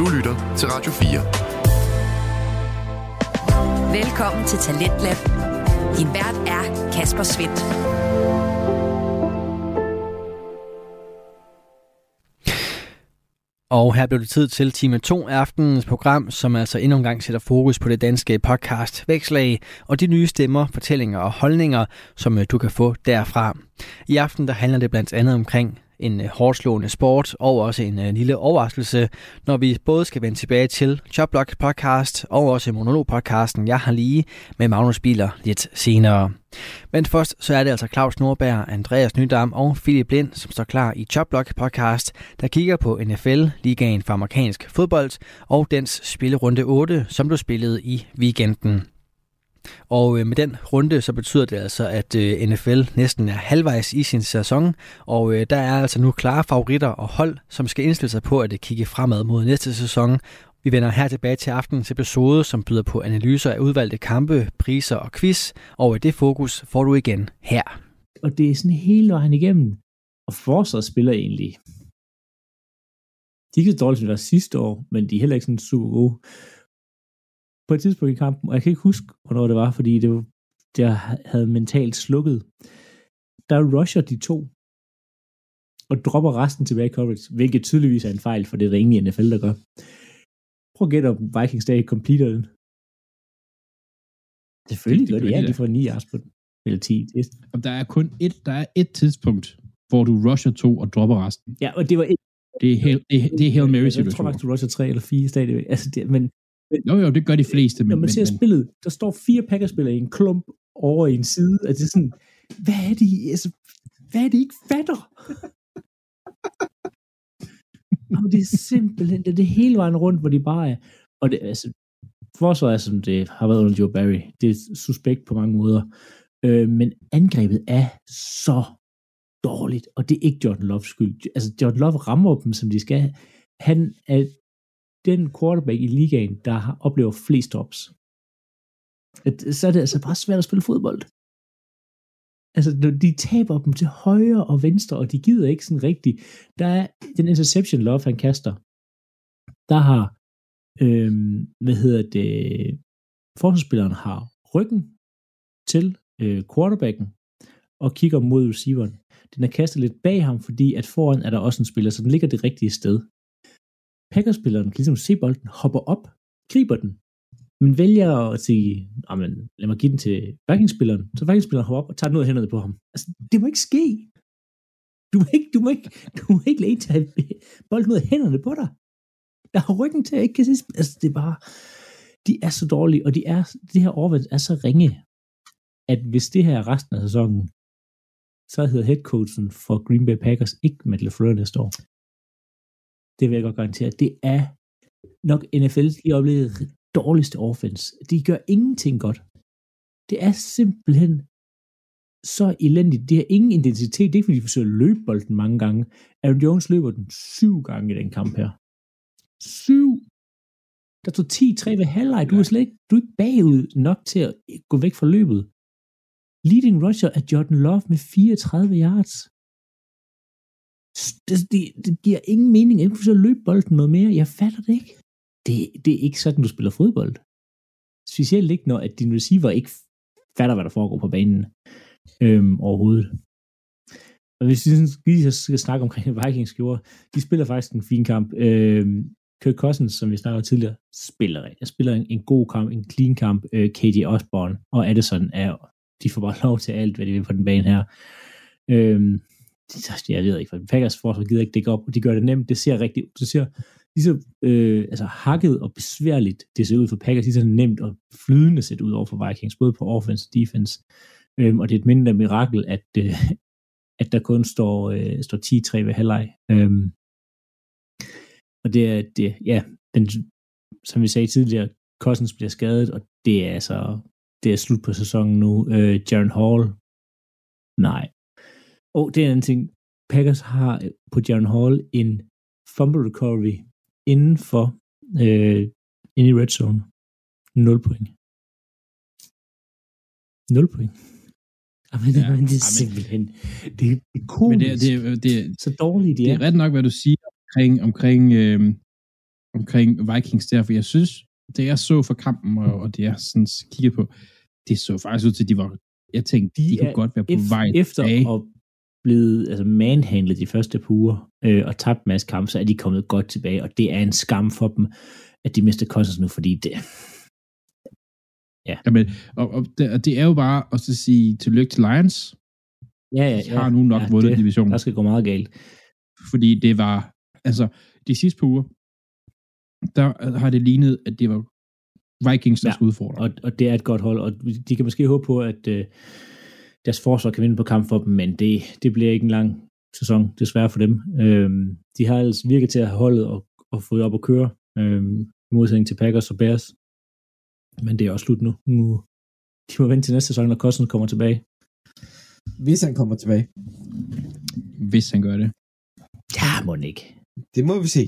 Du lytter til Radio 4. Velkommen til Talentlab. Din vært er Kasper Svendt. Og her blev det tid til time 2 af aftenens program, som altså endnu en gang sætter fokus på det danske podcast Vækslag og de nye stemmer, fortællinger og holdninger, som øh, du kan få derfra. I aften der handler det blandt andet omkring en øh, hårdslående sport og også en øh, lille overraskelse, når vi både skal vende tilbage til Choplock podcast og også monolog-podcasten Jeg har lige med Magnus Biler lidt senere. Men først så er det altså Claus Nordberg, Andreas Nydam og Philip Blind, som står klar i Choplock podcast, der kigger på NFL, ligaen for amerikansk fodbold og dens spillerunde 8, som blev spillet i weekenden. Og øh, med den runde, så betyder det altså, at øh, NFL næsten er halvvejs i sin sæson, og øh, der er altså nu klare favoritter og hold, som skal indstille sig på at øh, kigge fremad mod næste sæson. Vi vender her tilbage til aftenens episode, som byder på analyser af udvalgte kampe, priser og quiz, og øh, det fokus får du igen her. Og det er sådan hele vejen igennem. Og forsvaret spiller egentlig. De er ikke så dårligt, som det var sidste år, men de er heller ikke sådan super gode på et tidspunkt i kampen, og jeg kan ikke huske, hvornår det var, fordi det, var, det havde mentalt slukket. Der rusher de to, og dropper resten tilbage i coverage, hvilket tydeligvis er en fejl, for det er der ingen i NFL, der gør. Prøv at gætte, om Vikings dag completer den. Selvfølgelig gør det, ja, de får 9 yards på den. Eller 10. Og der er kun et, der er et tidspunkt, hvor du rusher to og dropper resten. Ja, og det var et, det er, helt, det, er, det er Hail Mary situation. Jeg tror faktisk, du rusher 3 eller 4 stadigvæk. Altså, det, men, jo, jo, det gør de fleste. Men, når man ser men, spillet, der står fire Packers-spillere i en klump over i en side, og det er sådan, hvad er det, altså, hvad er det, I ikke fatter? og det er simpelthen, det er det hele vejen rundt, hvor de bare er, og det, altså, forsvaret er, som det har været under Joe Barry, det er suspekt på mange måder, øh, men angrebet er så dårligt, og det er ikke Jordan Loves skyld. Altså, Jordan Love rammer dem, som de skal. Han er den quarterback i ligaen, der har oplever flest stops. Så er det altså bare svært at spille fodbold. Altså, de taber dem til højre og venstre, og de gider ikke sådan rigtigt. Der er den interception love, han kaster. Der har, øhm, hvad hedder det, forsvarsspilleren har ryggen til øh, quarterbacken, og kigger mod receiveren. Den er kastet lidt bag ham, fordi at foran er der også en spiller, så den ligger det rigtige sted. Packerspilleren kan ligesom se bolden, hopper op, griber den, men vælger at sige, men lad mig give den til Vikings-spilleren. Så Vikings-spilleren hopper op og tager den ud af hænderne på ham. Altså, det må ikke ske. Du må ikke, du må ikke, du må ikke lade tage bolden ud af hænderne på dig. Der har ryggen til, at jeg ikke kan se. Altså, det er bare, de er så dårlige, og de er, det her overvæld er så ringe, at hvis det her er resten af sæsonen, så hedder headcoachen for Green Bay Packers ikke Matt LaFleur næste år. Det vil jeg godt garantere. Det er nok NFL's lige oplevet dårligste offense. De gør ingenting godt. Det er simpelthen så elendigt. Det har ingen identitet. Det er ikke, fordi de forsøger at løbe bolden mange gange. Aaron Jones løber den syv gange i den kamp her. Syv! Der tog 10-3 ved halvleg. Du er slet ikke, du er ikke bagud nok til at gå væk fra løbet. Leading rusher er Jordan Love med 34 yards det, det, det giver ingen mening. Jeg kan forsøge at løbe bolden noget mere. Jeg fatter det ikke. Det, det er ikke sådan, du spiller fodbold. Specielt ikke, når at din receiver ikke fatter, hvad der foregår på banen øhm, overhovedet. Og hvis vi lige skal snakke omkring Vikings gjorde, de spiller faktisk en fin kamp. Øhm, Kirk Cousins, som vi snakkede tidligere, spiller, jeg spiller en, en god kamp, en clean kamp. Øh, KD Osborne og Addison er, de får bare lov til alt, hvad de vil på den bane her. Øhm, Altså, jeg ved ikke, for Packers forsvar gider ikke dække op, og de gør det nemt. Det ser rigtig, det ser lige så øh, altså hakket og besværligt, det ser ud for Packers, lige så nemt og flydende set ud over for Vikings, både på offense og defense. Øhm, og det er et mindre mirakel, at, øh, at der kun står, øh, står 10-3 ved halvleg. Øhm, og det er, det, ja, den, som vi sagde tidligere, Cousins bliver skadet, og det er altså, det er slut på sæsonen nu. Øh, Jaron Hall, nej, og det er en ting, Packers har øh, på Jaron Hall en fumble recovery inden for øh, inde i red zone. 0 point. 0 point. Jamen, ja, men det er simpelthen, det, det er komisk. Men det, det, det, så dårligt, de er. Det er ret nok, hvad du siger omkring, omkring øh, omkring Vikings der, for jeg synes, det jeg så for kampen, og, og det jeg sådan kiggede på, det så faktisk ud til, at de var, jeg tænkte, de, De kunne er godt være på vej efter tilbage. at blevet altså manhandlet de første par uger øh, og tabt en masse kampe, så er de kommet godt tilbage, og det er en skam for dem, at de mister Cousins nu, fordi det, Jamen, og, og, det, og det er jo bare at så sige tillykke til Lions. ja, ja, De har nu nok ja, vundet det, divisionen. der skal gå meget galt. Fordi det var, altså, de sidste par uger, der har det lignet, at det var Vikings, der Ja, ja. skulle udfordre. Og, og det er et godt hold, og de kan måske håbe på, at øh, deres forsvar kan vinde på kamp for dem, men det, det bliver ikke en lang sæson, desværre for dem. Øhm, de har altså virket til at have holdet og, og fået op at køre, øhm, i modsætning til Packers og Bears. Men det er også slut nu. nu de må vente til næste sæson, når Cousins kommer tilbage. Hvis han kommer tilbage. Hvis han gør det. Ja, må ikke. Det må vi se.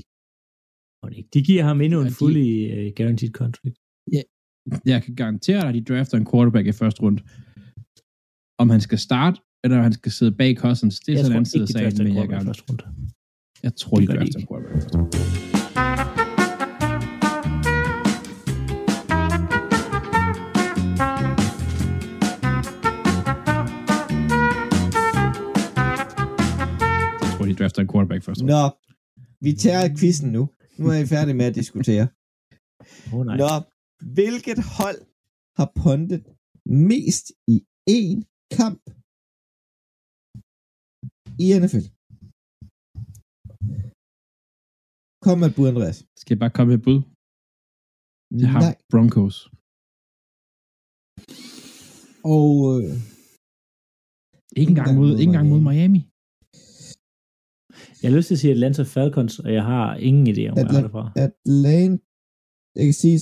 Må ikke. De giver ham endnu Ja, en de- fully uh, guaranteed contract. Jeg kan garantere dig, at de drafter en quarterback i første runde. Om han skal starte, eller om han skal sidde bag Cousins, det er Jeg sådan en side af sagen, men jeg, gerne, jeg tror, Det de gør en quarterback. i første runde. Jeg tror, de drafter en quarterback runde. Nå, vi tager quizzen nu. Nu er I færdige med at diskutere. Oh, nej. Nå, hvilket hold har pondet mest i én kamp i NFL? Kom med et bud, Andreas. Skal jeg bare komme med et bud? Det har Nej. Broncos. Og øh, Ikke engang mod, ikke engang mod Miami. Jeg har lyst til at sige Atlanta Falcons, og jeg har ingen idé om, hvor jeg har det fra. Atlanta... Jeg kan sige...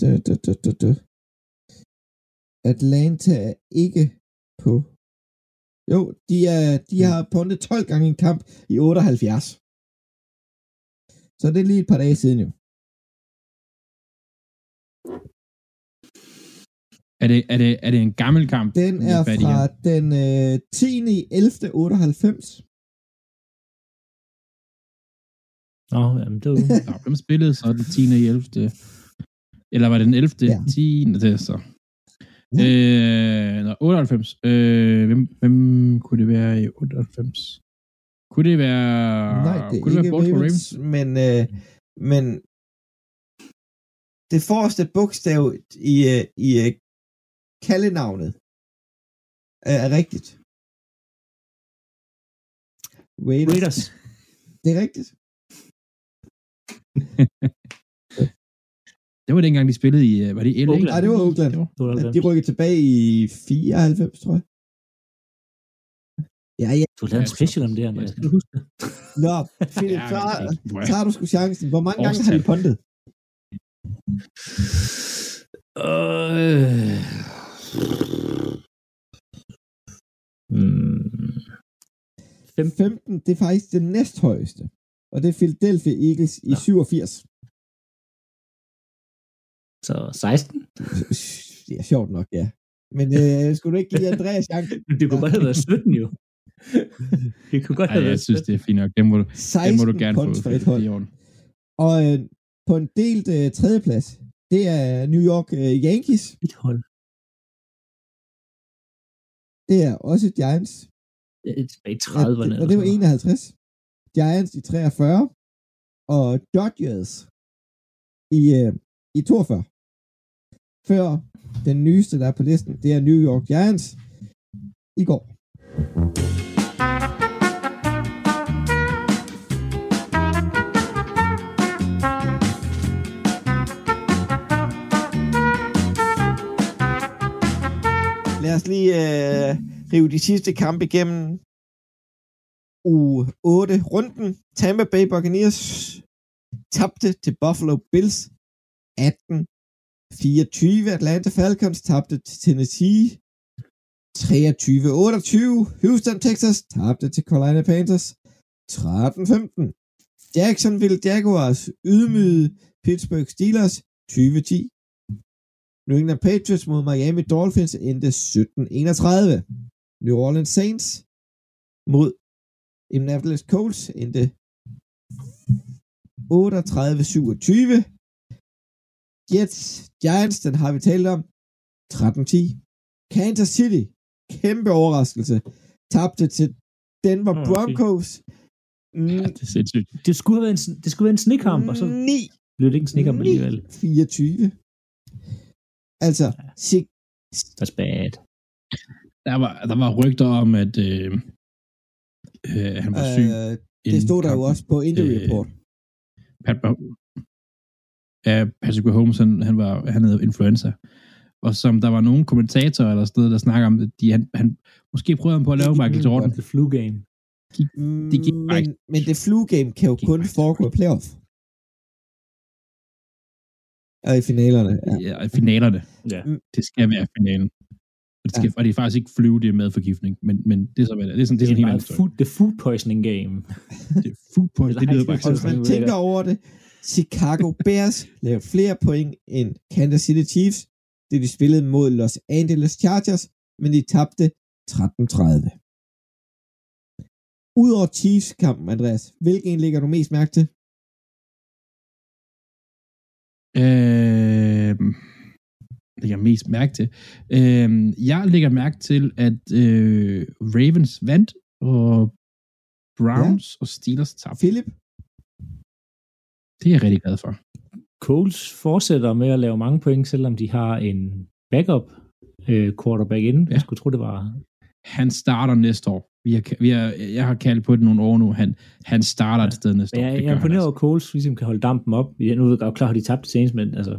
Da, da, da, da, da. Atlanta er ikke på... Jo, de, er, de har pundet 12 gange en kamp i 78. Så det er lige et par dage siden jo. Er det, er det, er det en gammel kamp? Den er fra her? den øh, 10. i 11. 98. Nå, jamen, det var hvem spillede så den 10. i 11. Eller var det den 11. Ja. Ja. 10. det er så. Øh, nå, 98. Øh, hvem, hvem kunne det være i 98? Kunne det være... Nej, det er kunne det ikke være Baltimore Ravens? Ravens, men, øh, men det forreste bogstav i, øh, i øh, kaldenavnet er, er rigtigt. Raiders. Raiders. Det er rigtigt. Det var dengang, de spillede i... øh, Var det i LA? Oakland. Nej, det var Oakland. Det var, 92. De rykkede tilbage i 94, tror jeg. Ja, ja. Du har lavet en special om det her, Andreas. Kan du huske det? Nå, Philip, Ja, så tager du sgu chancen. Hvor mange gange har de pondet? Øh. Mm. 15, det er faktisk det næsthøjeste. Og det er Philadelphia Eagles i 87. Så 16? Det er sjovt nok, ja. Men øh, skulle du ikke give Andreas chancen? Det kunne godt have været 17 jo. det kunne godt Ej, have jeg været synes, 17. det er fint nok. Det må du, det 16 må du gerne få. for et Det hold. Og øh, på en delt øh, tredjeplads, det er New York øh, Yankees. Et hold. Det er også Giants. Det er tilbage i Ja, 30'erne. det, og det var 51. Giants i 43. Og Dodgers i, øh, i 42. Før den nyeste, der er på listen, det er New York Giants i går. Lad os lige øh, rive de sidste kampe igennem. U 8 runden. Tampa Bay Buccaneers tabte til Buffalo Bills 18 24. Atlanta Falcons tabte til Tennessee 23-28. Houston, Texas tabte til Carolina Panthers 13-15. Jacksonville Jaguars ydmygede Pittsburgh Steelers 2010. New England Patriots mod Miami Dolphins endte 17-31. New Orleans Saints mod Indianapolis Colts endte 38-27. Jets, Giants, den har vi talt om. 13-10. Kansas City, kæmpe overraskelse. Tabte til Denver okay. Broncos. Ja, det er sindssygt. Det skulle have været en, det skulle have været en snekamp, og så 9 blev det ikke en snekamp alligevel. 24. Altså, sig, That's bad. Der var, der var rygter om, at øh, øh, han var syg. øh, det stod der jo kampen. også på injury Øh, report. Pat, ja, Patrick Mahomes, han, han, var, han havde influenza. Og som der var nogle kommentatorer eller sådan noget, der snakker om, at de, han, han måske prøvede han på at lave Michael Jordan. The flu game. det gik bare men, men det flu game kan jo kun foregå i playoff. Og i finalerne. Ja. Ja, i finalerne. Ja. Det skal være finalen. Og det, skal, ja. og det er faktisk ikke flyve, det er madforgiftning. Men, men det er så, det er. Det er sådan, det er sådan en helt historie. food, the food poisoning game. Det er food poison. Det lyder bare ikke man Sådan tænker over det, Chicago Bears lavede flere point end Kansas City Chiefs, det de spillede mod Los Angeles Chargers, men de tabte 13-30. Udover Chiefs-kampen, Andreas, hvilken en lægger du mest mærke til? Øh, lægger mest mærke til. Øh, jeg lægger mærke til, at øh, Ravens vandt, og Browns ja. og Steelers tabte. Philip? Det er jeg rigtig glad for. Coles fortsætter med at lave mange point, selvom de har en backup øh, quarterback inden. Ja. Ja. Jeg skulle tro, det var... Han starter næste år. Vi har, vi har, jeg har kaldt på det nogle år nu. Han, han starter et sted næste Men år. jeg, Det jeg er imponeret altså. over Coles, ligesom kan holde dampen op. Jeg nu ved jeg klar, at de tabte senest, men altså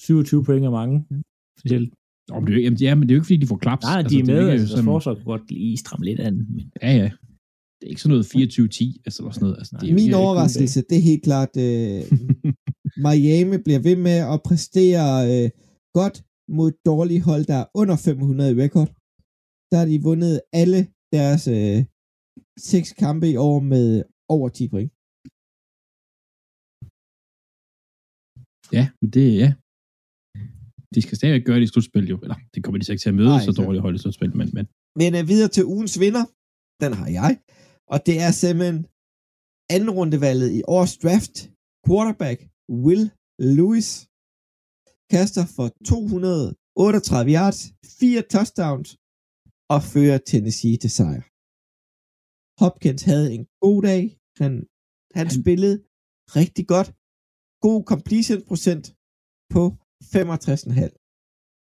27 point er mange. Specielt. Nå, men det er jo ikke, ja, men det er jo ikke, fordi de får klaps. Nej, de er det med, altså, deres forsvar kunne godt lige stramme lidt an. Men Ja, ja. Det er ikke sådan noget 24-10, altså sådan noget. Altså, det er Min overraskelse, det er helt klart, øh, Miami bliver ved med at præstere øh, godt mod et dårligt hold, der er under 500 i rekord. Der har de vundet alle deres øh, seks kampe i år med over 10 point. Ja, men det ja. De skal stadigvæk gøre det i slutspil, jo. Eller, det kommer de så ikke til at møde Nej, så så- dårligt hold i slutspil, men, men Men øh, videre til ugens vinder, den har jeg. Og det er simpelthen anden rundevalget i årets draft. Quarterback Will Lewis kaster for 238 yards, fire touchdowns og fører Tennessee til sejr. Hopkins havde en god dag. Han, han spillede rigtig godt. God completion procent på 65,5.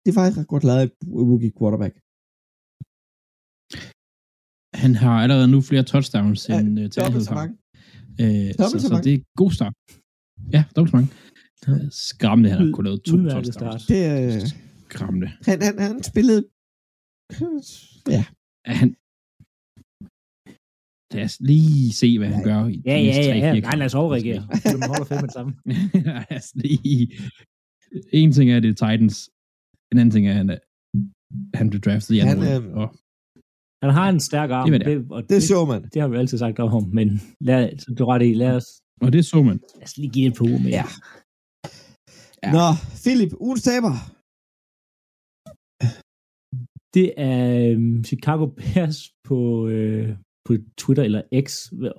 Det er faktisk ret godt lavet et rookie quarterback. Han har allerede nu flere touchdowns Ja, end uh, Tannehill så har. mange. Øh, så, Dobbelt så så mange. det er god start. Ja, dobbelt så mange. Skræmmende, han har Ud- kunnet lave to touchdowns. start. Det, øh, Skræmmende. han, han, han spillede... Ja, Er han... Lad os lige se, hvad han Ja. gør i Ja, de ja, næste ja. tre, ja. Nej, lad os overreagere. Man holder fem med det samme. Lad os lige... En ting er, det er Titans. En anden ting er, at han, er- han blev draftet i anden Han, runde. øh, Og Han har en stærk arm. Det er, hvad det og det så man. det har vi altid sagt om ham, men lad, så du ret i, lad os, Og det så man. lad os lige give det et par uger mere. Ja. Nå, Philip, ugens taber. Det er øhm, Chicago Bears på, øh, på Twitter eller X,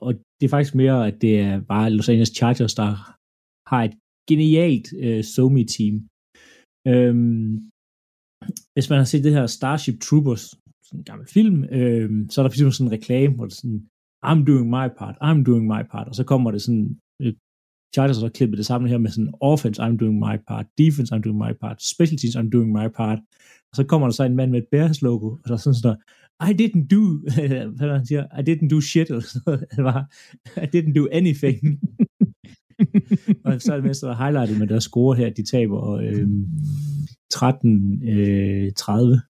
og det er faktisk mere, at det er bare Los Angeles Chargers, der har et genialt øh, Somi-team. Øhm, hvis man har set det her Starship Troopers, sådan en gammel film, øh, så er der faktisk sådan en reklame, hvor det er sådan, I'm doing my part, I'm doing my part, og så kommer det sådan, øh, Chargers har så klippet det sammen her med sådan, offense, I'm doing my part, defense, I'm doing my part, special teams, I'm doing my part, og så kommer der så en mand med et Bears logo, og så er sådan sådan, I didn't do, hvad han siger, I didn't do shit, eller sådan noget, det var, I didn't do anything. og så er det mest, der highlightet med deres score her, de taber øh, 13-30. Øh, 30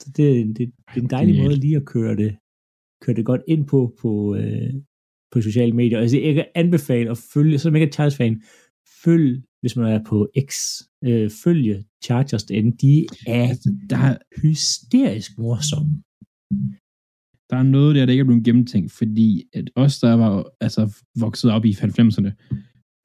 så det, det, det er en dejlig Genialt. måde lige at køre det, køre det godt ind på, på, øh, på sociale medier. Altså, jeg kan anbefale at følge, som ikke er Chargers-fan, følg, hvis man er på X, øh, følge Chargers derinde. De er Altså, der, er- hysterisk morsomme. der er noget der, der ikke er blevet gennemtænkt, fordi at os, der var altså, vokset op i 90'erne,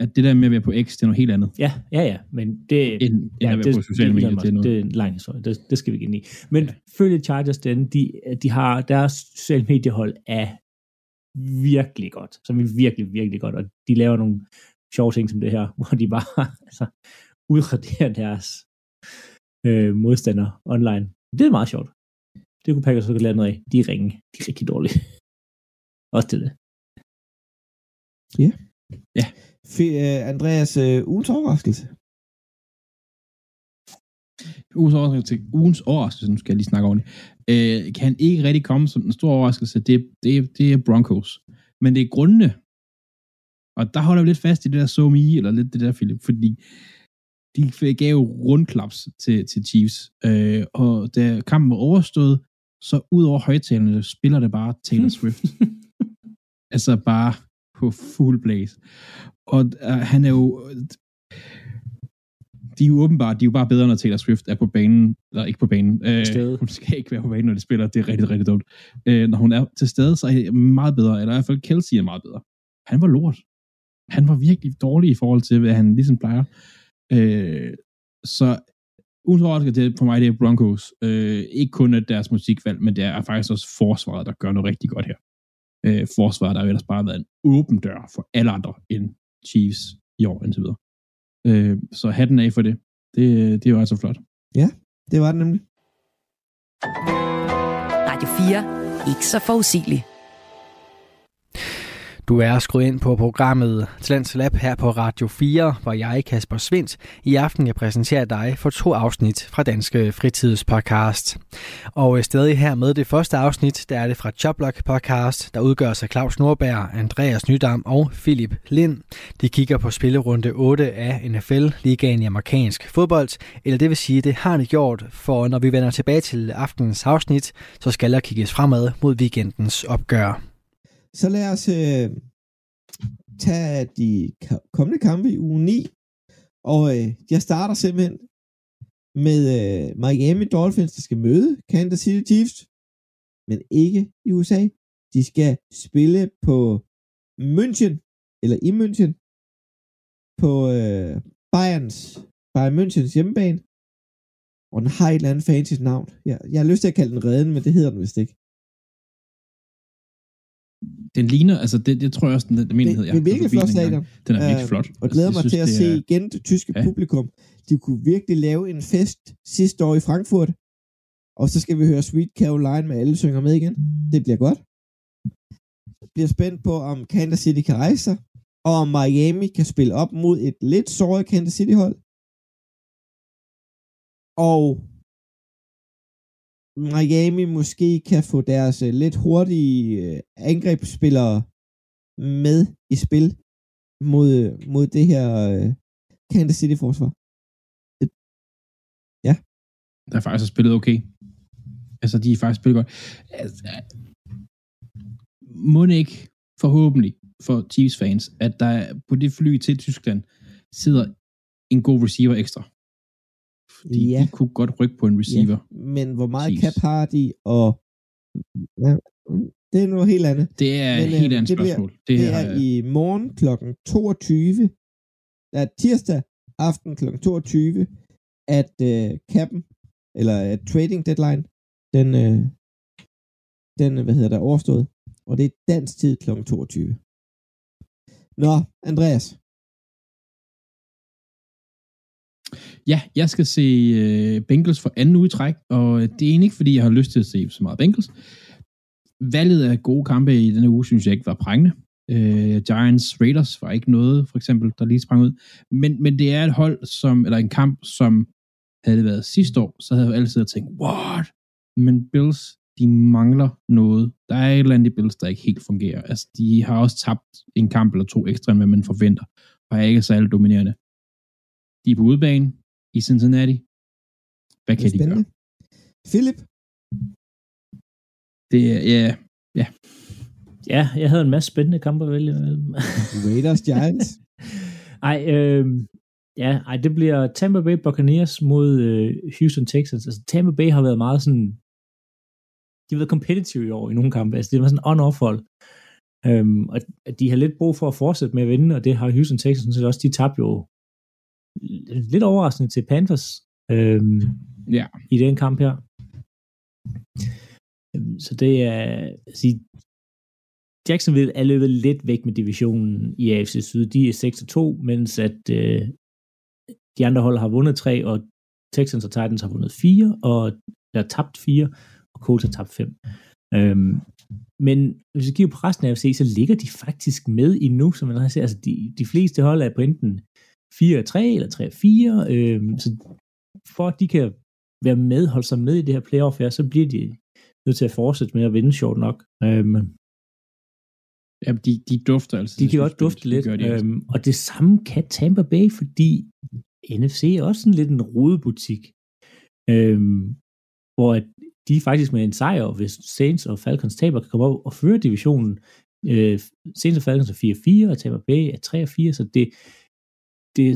at det der med at være på X, det er noget helt andet, Ja, ja, ja, men det, end, end ja, at være på sociale medier. det, Det er det er en lang historie, det, det skal vi ikke ind i. Men Ja. ja. følge Chargers, den, de, de har deres sociale mediehold af virkelig godt. Som er virkelig, virkelig godt. Og de laver nogle sjove ting som det her, hvor de bare altså, udraderer deres øh, modstandere online. Det er meget sjovt. Det kunne Packers så godt lære noget af. De er ringe. De er rigtig dårlige. Også til det. F- øh, Andreas, øh, ugens overraskelse. Ugens overraskelse, ugens overraskelse, nu skal jeg lige snakke ordentligt, øh, kan ikke rigtig komme som en stor overraskelse. Det, det, det er Broncos. Men det er grundene. Og der holder vi lidt fast i det der so me, eller lidt det der, Philip, fordi de gav rundklaps til, til Chiefs. Øh, og da kampen var overstået, så ud over højtalerne spiller det bare Taylor Swift. altså bare på full blaze. Og uh, han er jo... De er jo åbenbart, de er jo bare bedre, når Taylor Swift er på banen, eller ikke på banen. Øh, stede. hun skal ikke være på banen, når de spiller. Det er rigtig, rigtig dumt. Øh, når hun er til stede, så er det meget bedre, eller i hvert fald Kelsey er meget bedre. Han var lort. Han var virkelig dårlig i forhold til, hvad han ligesom plejer. Øh, så ugens overraskelse det for mig, det er Broncos. Øh, ikke kun at deres musikvalg, men det er faktisk også forsvaret, der gør noget rigtig godt her. Øh, forsvaret der har jo ellers bare været en åben dør for alle andre end Chiefs i år indtil videre. Øh, så hatten af for det. Det, det var altså flot. Det var det nemlig. Radio 4. Ikke så forudsigelig. Du er skruet ind på programmet Talents Lab her på Radio 4, hvor jeg, Kasper Svindt, i aften jeg præsenterer dig for to afsnit fra Danske Fritidspodcast. Og øh, stadig her med det første afsnit, der er det fra Choplock Podcast, der udgør sig Claus Nordberg, Andreas Nydam og Philip Lind. De kigger på spillerunde 8 af NFL, ligaen i amerikansk fodbold, eller det vil sige, det har de gjort, for når vi vender tilbage til aftenens afsnit, så skal der kigges fremad mod weekendens opgør. Så lad os øh, tage de kommende kampe i uge 9. Og øh, jeg starter simpelthen med øh, Miami Dolphins, der skal møde Kansas City Chiefs, men ikke i USA. De skal spille på München, eller i München, på øh, Bayerns, Bayern Münchens hjemmebane. Og den har et eller andet fancy navn. Jeg, jeg har lyst til at kalde den Reden, men det hedder den vist ikke. Den ligner, altså det, det tror jeg også, den, den er virkelig flot stadion. Den er virkelig Øh, flot. Og glæder Altså, mig jeg til at synes, se er- igen det tyske ja. publikum. De kunne virkelig lave en fest sidste år i Frankfurt. Og så skal vi høre Sweet Caroline med alle synger med igen. Det bliver godt. Jeg bliver spændt på, om Kansas City kan rejse sig, og om Miami kan spille op mod et lidt såret Kansas City-hold. Og Miami måske kan få deres øh, lidt hurtige øh, angrebsspillere med i spil mod, øh, mod det her øh, Kansas City-forsvar. Ja. der faktisk spillet okay. Altså, de er faktisk spillet godt. Altså, øh, må ikke, forhåbentlig, for Chiefs fans, at der på det fly til Tyskland sidder en god receiver ekstra. Fordi Ja. de kunne godt rykke på en receiver. Ja, men hvor meget cap har de, og ja, det er noget helt andet. Det er Men, øh, helt andet det bliver- spørgsmål. Det her, er i morgen kl. 22. Der er tirsdag aften kl. 22, at øh, cappen, eller at trading deadline, den, øh, den, hvad hedder der, overstået. Og det er dansk tid kl. 22. Nå, Andreas. Ja, jeg skal se øh, Bengals for anden uge i træk, og øh, det er egentlig ikke, fordi jeg har lyst til at se så meget Bengals. Valget af gode kampe i denne uge, synes jeg ikke var prængende. Øh, Giants Raiders var ikke noget, for eksempel, der lige sprang ud. Men, men det er et hold, som, eller en kamp, som havde det været sidste år, så havde jeg altid tænkt, what? Men Bills, de mangler noget. Der er et eller andet i Bills, der ikke helt fungerer. Altså, de har også tabt en kamp eller to ekstra, end hvad man forventer, og er ikke særlig dominerende. De er på udebane i Cincinnati. Hvad Det kan er de gøre? Philip. Det er, ja, Ja, jeg havde en masse spændende kampe at vælge imellem. Raiders Giants. Ej, øh, ja, ej, det bliver Tampa Bay Buccaneers mod øh, Houston Texans. Altså, Tampa Bay har været meget sådan... De har været competitive i år i nogle kampe. Altså, det var sådan on-off hold. Øhm, og de har lidt brug for at fortsætte med at vinde, og det har Houston Texans sådan set også. De tabte jo lidt overraskende til Panthers øhm, Ja. i den kamp her. Øhm, Så det er... Altså, Jacksonville er løbet lidt væk med divisionen i AFC Syd. De er 6-2, mens at øh, de andre hold har vundet tre, og Texans og Titans har vundet fire, og der er tabt fire, og Colts har tabt fem. Øhm, men hvis vi kigger på resten af AFC, så ligger de faktisk med endnu, som man har set. Altså, de, de fleste hold er på enten 4-3 eller 3-4, øhm, så for at de kan være med, holde sig med i det her playoff her, så bliver de nødt til at fortsætte med at vinde, sjovt nok. Øhm, Ja, de, de dufter altså. de kan godt dufte lidt, gør de altså. øhm, og det samme kan Tampa Bay, fordi NFC er også sådan lidt en rodebutik, øhm, hvor at de faktisk med en sejr, hvis Saints og Falcons taber, kan komme op og føre divisionen. Øh, Saints og Falcons er 4-4, og Tampa Bay er 3-4, så det, det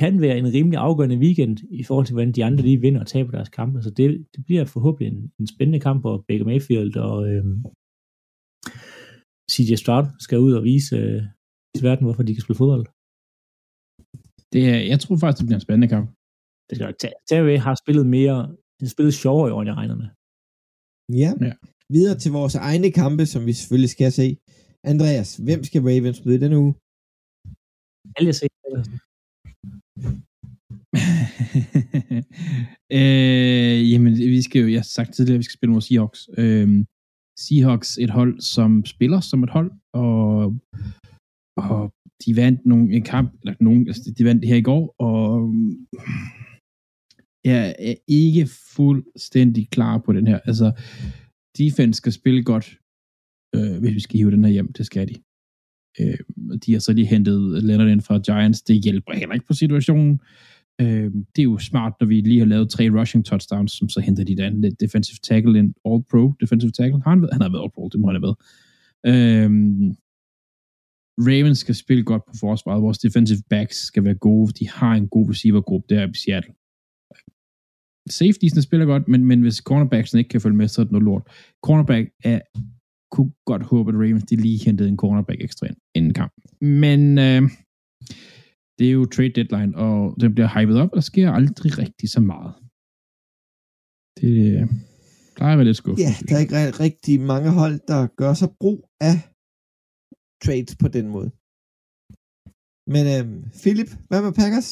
kan være en rimelig afgørende weekend i forhold til, hvordan de andre lige vinder og taber deres kampe. Så det, det bliver forhåbentlig en, en spændende kamp, hvor Baker Mayfield og øhm, CJ Stroud skal ud og vise øh, til verden, hvorfor de kan spille fodbold. Det er, jeg tror faktisk, det bliver en spændende kamp. Det skal nok tage. Har spillet mere, de har spillet sjovere i år, end jeg regner med. Ja. Ja. Videre til vores egne kampe, som vi selvfølgelig skal se. Andreas, hvem skal Ravens møde denne uge? Alle jeg ser, øh, jamen, vi skal jo, jeg har sagt tidligere, at vi skal spille mod Seahawks. Øh, Seahawks, et hold, som spiller som et hold, og, og de vandt nogle, en kamp, eller nogen, altså de vandt her i går, og mm, jeg er ikke fuldstændig klar på den her. Altså, defense skal spille godt, øh, hvis vi skal hive den her hjem, det skal de. Øh, de har så lige hentet Leonard ind fra Giants. Det hjælper heller ikke på situationen. Øh, det er jo smart, når vi lige har lavet tre rushing touchdowns, som så henter de den defensive tackle ind. All-pro defensive tackle. Har han, været? han har været all-pro, det må han have været. Øh, Ravens skal spille godt på forsvaret. Vores defensive backs skal være gode. De har en god receivergruppe der i Seattle. Safetiesne spiller godt, men, men hvis cornerbacksen ikke kan følge med, så er det noget lort. Cornerback er kunne godt håbe, at Ravens de lige hentede en cornerback ekstra ind inden kamp. Men øh, det er jo trade deadline, og den bliver hypet op, og der sker aldrig rigtig så meget. Det øh, plejer at være lidt skuffende. Ja, der er ikke ri- rigtig mange hold, der gør sig brug af trades på den måde. Men øhm, Philip, hvad med Packers?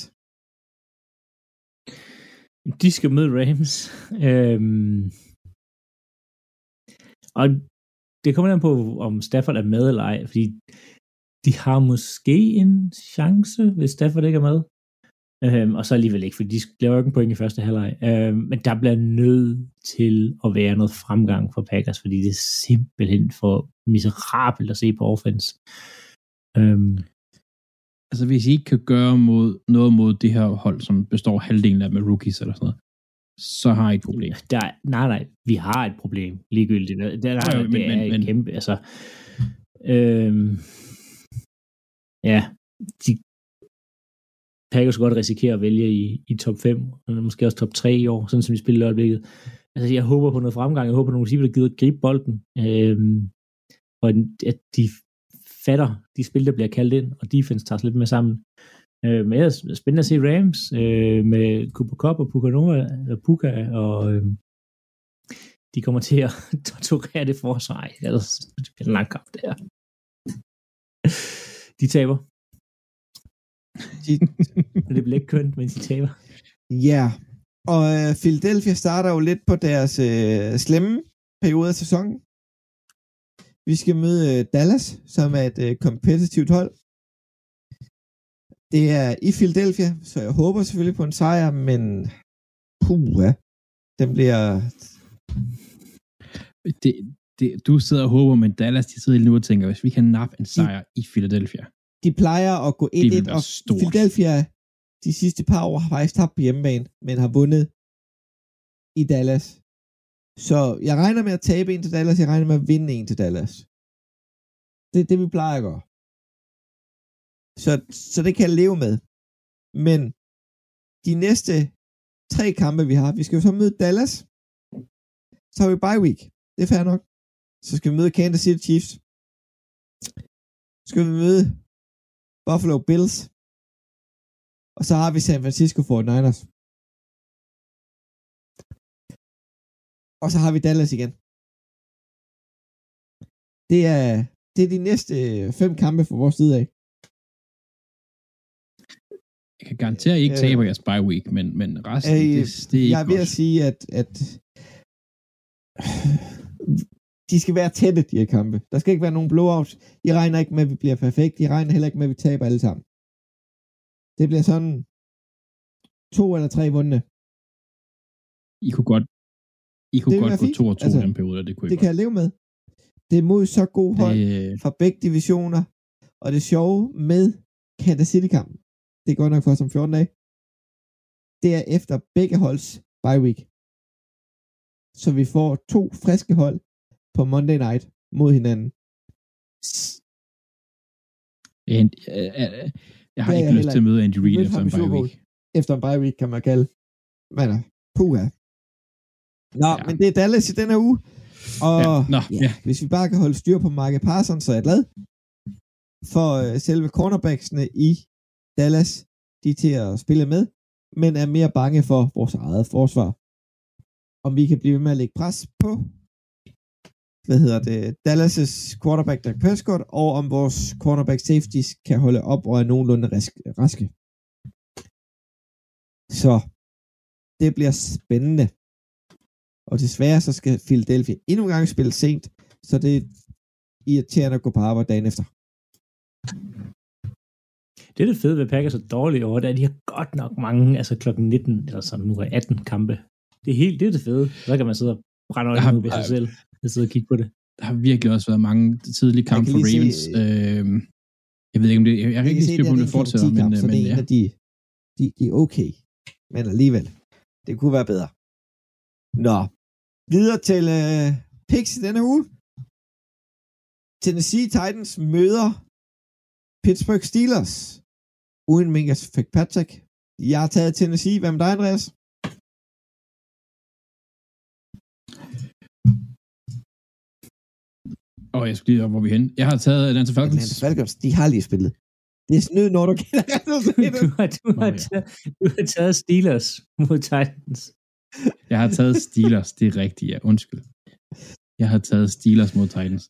De skal møde Rams. øhm, og det kommer an på, om Stafford er med eller ej, fordi de har måske en chance, hvis Stafford ikke er med. Øhm, og så alligevel ikke, for de laver jo ikke en point i første halvleg. Øhm, men der bliver nødt til at være noget fremgang for Packers, fordi det er simpelthen for miserabelt at se på offense. Øhm, Altså hvis I ikke kan gøre mod, noget mod det her hold, som består halvdelen af med rookies eller sådan noget, så har I et problem. Der, nej, nej, vi har et problem, ligegyldigt. Der, der, Jo, jo, det men- er men- et kæmpe, altså, øhm, ja, de Packers godt risikere at vælge i, i top 5, eller måske også top 3 i år, sådan som de spiller i øjeblikket. Altså, jeg håber på noget fremgang, jeg håber på nogle receiver, der gider at gribe bolden, øhm, og at de fatter de spil, der bliver kaldt ind, og defense tager sig lidt mere sammen. Øh, men ellers er spændende at se Rams øh, med Cooper Cup og Puka Nova, eller Puka, og øh, de kommer til at torturere det forsvar. Ej, Ellers det bliver en lang kamp, det her. De taber. De, Men det bliver ikke kønt, mens de taber. ja, og øh, Philadelphia starter jo lidt på deres øh, slemme periode af sæsonen. Vi skal møde øh, Dallas, som er et øh, kompetitivt hold. Det er i Philadelphia, så jeg håber selvfølgelig på en sejr, men puha, den bliver... Det, det, du sidder og håber, men Dallas de sidder lige nu og tænker, hvis vi kan nappe en sejr i Philadelphia, De plejer at gå 1-1, være og stort. Philadelphia de sidste par år har faktisk tabt på hjemmebane, men har vundet i Dallas. Så jeg regner med at tabe en til Dallas, jeg regner med at vinde en til Dallas. Det er det, vi plejer at gøre. Så, så det kan jeg leve med. Men de næste tre kampe, vi har, vi skal jo så møde Dallas. Så har vi bye week. Det er fair nok. Så skal vi møde Kansas City Chiefs. Så skal vi møde Buffalo Bills. Og så har vi San Francisco 49ers. Og så har vi Dallas igen. Det er, det er de næste fem kampe fra vores side af. Jeg kan garantere, at I ikke Øh, taber jeres bye week, men, men resten, Øh, det, det er ikke jeg er ved godt. at sige, at, at de skal være tætte, de her kampe. Der skal ikke være nogen blowouts. I regner ikke med, at vi bliver perfekt. I regner heller ikke med, at vi taber alle sammen. Det bliver sådan to eller tre vundne. I kunne godt, I kunne godt gå to og to Altså, den periode, det kunne I Det kan jeg leve med. Det er mod så god hold Det, fra begge divisioner. Og det sjove med Kansas City-kampen, det går nok for os om 14 dage, det er efter begge holds bye week. Så vi får to friske hold på Monday night mod hinanden. jeg, jeg, jeg, jeg har er ikke jeg lyst til at møde Andy Reid efter en bye week. Efter en bye week, kan man kalde. Men uh, puha. Nå, ja. Men det er Dallas i denne uge. Og Ja, nå, ja, ja. hvis vi bare kan holde styr på Marke Parsons, så er jeg glad. For uh, selve cornerbacksene i Dallas, de er til at spille med, men er mere bange for vores eget forsvar. Om vi kan blive ved med at lægge pres på, hvad hedder det, Dallas' quarterback Dak Prescott, og om vores cornerback safeties kan holde op og er nogenlunde raske. Så det bliver spændende. Og desværre så skal Philadelphia endnu en gang spille sent, så det er irriterende at gå på arbejde dagen efter. Det er det fede ved Packers er dårlige over, det er, at de har godt nok mange, altså klokken 19, eller som nu er 18 kampe. Det er helt, det er det fede. Så kan man sidde og brænde øjnene ud ved sig selv, og sidde og kigge på det. Der har virkelig også været mange tidlige kampe for lige se, Ravens. Øh, jeg ved ikke, om det... Jeg, jeg kan ikke lige styr på, om det fortsætter, men, øh, men det er en ja. af de, de, de er okay. Men alligevel, det kunne være bedre. Nå, videre til øh, picks i denne uge. Tennessee Titans møder Pittsburgh Steelers. Uden Minkas Fitzpatrick. Jeg har taget Tennessee. Hvad med dig, Andreas? Og jeg skulle lige op, hvor vi er henne. Jeg har taget Atlanta Falcons. Atlanta Falcons, de har lige spillet. Det er snyd, når du kender Du har, du, har taget, du har taget Steelers mod Titans. Jeg har taget Steelers, det er rigtigt, ja. Undskyld. Jeg har taget Steelers mod Titans.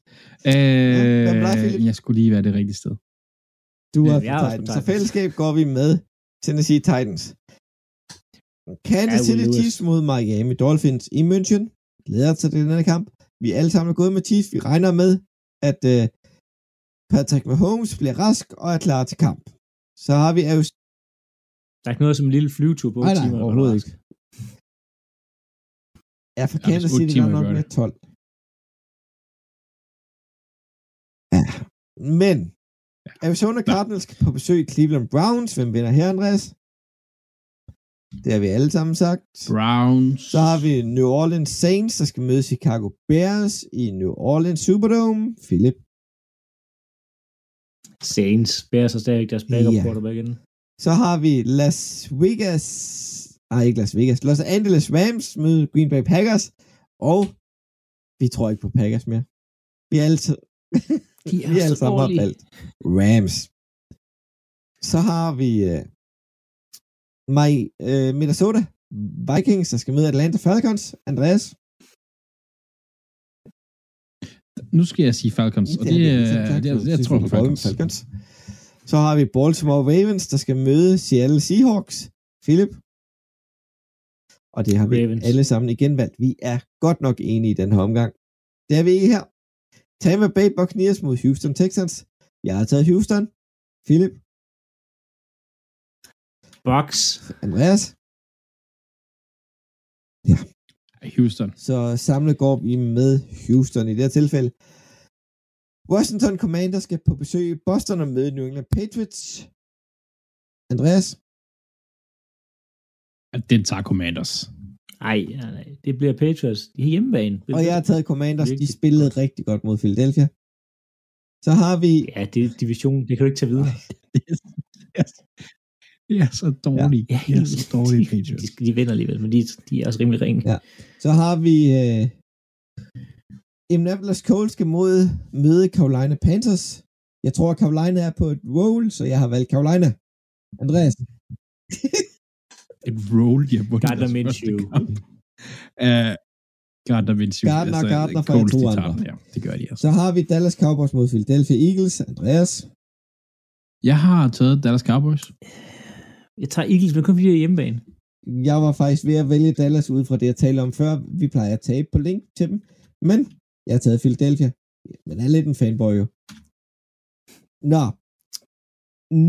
Øh, jeg skulle lige være det rigtige sted. Du er for på Titans. Så Titans. fællesskab går vi med Tennessee Titans. Kansas City. Chiefs mod Miami Dolphins i München. Glæder til den her kamp. Vi er alle sammen gået med Chiefs. Vi regner med, at uh, Patrick Mahomes bliver rask og er klar til kamp. Så har vi jo... Der er ikke noget som en lille flyvetur på Nej, nej, timer. overhovedet ikke. Ja, for Kansas City er nok med det. 12. Ja, men Arizona Cardinals skal på besøg i Cleveland Browns. Hvem vinder her, Andreas? Det har vi alle sammen sagt. Browns. Så har vi New Orleans Saints, der skal møde Chicago Bears i New Orleans Superdome. Philip. Saints. Bears har stadig deres backup Ja. quarterback igen. Så har vi Las Vegas, nej ikke Las Vegas, Los Angeles Rams møde Green Bay Packers, og vi tror ikke på Packers mere. Vi er altid, De er vi alle sammen har valgt Rams. Så har vi uh, my, uh, Minnesota Vikings, der skal møde Atlanta Falcons. Andreas? Nu skal jeg sige Falcons, og det, det, det, sagt, det, så jeg tror på selvfølgelig Falcons. Så har vi Baltimore Ravens, der skal møde Seattle Seahawks. Philip? Og det har vi Ravens. alle sammen igen valgt. Vi er godt nok enige i den her omgang. Det er vi ikke her. Tampa Bay Buccaneers mod Houston Texans. Jeg har taget Houston. Philip? Box. Andreas? Houston. Så samlet går vi med Houston i det her tilfælde. Washington Commanders skal på besøg i Boston og møde New England Patriots. Andreas? Den tager Commanders. Ej, nej, nej. Det bliver Patriots. De er hjemmebane. Og jeg har taget Commanders. De Virkelig spillede rigtig godt mod Philadelphia. Så har vi... Ja, det er division. Det kan du ikke tage videre. Det er, det er så dårligt. Ja, Det er så dårligt, de, Patriots. de, de vinder alligevel, men de, de er også rimelig ringe. Ja. Så har vi... Øh, Indianapolis Colts skal mod, møde Carolina Panthers. Jeg tror, at Carolina er på et roll, så jeg har valgt Carolina. Andreas? Et roll, de har vundet Gardner Minshew. Uh, Gardner Minshew. Gardner og Gardner fra to andre. Ja, det gør de altså. Så har vi Dallas Cowboys mod Philadelphia Eagles. Andreas. Jeg har taget Dallas Cowboys. Jeg tager Eagles, men kun fordi det er hjemmebane. Jeg var faktisk ved at vælge Dallas ud fra det, jeg talte om før. Vi plejer at tabe på link til dem. Men jeg har taget Philadelphia. Men jeg er lidt en fanboy jo. Nå.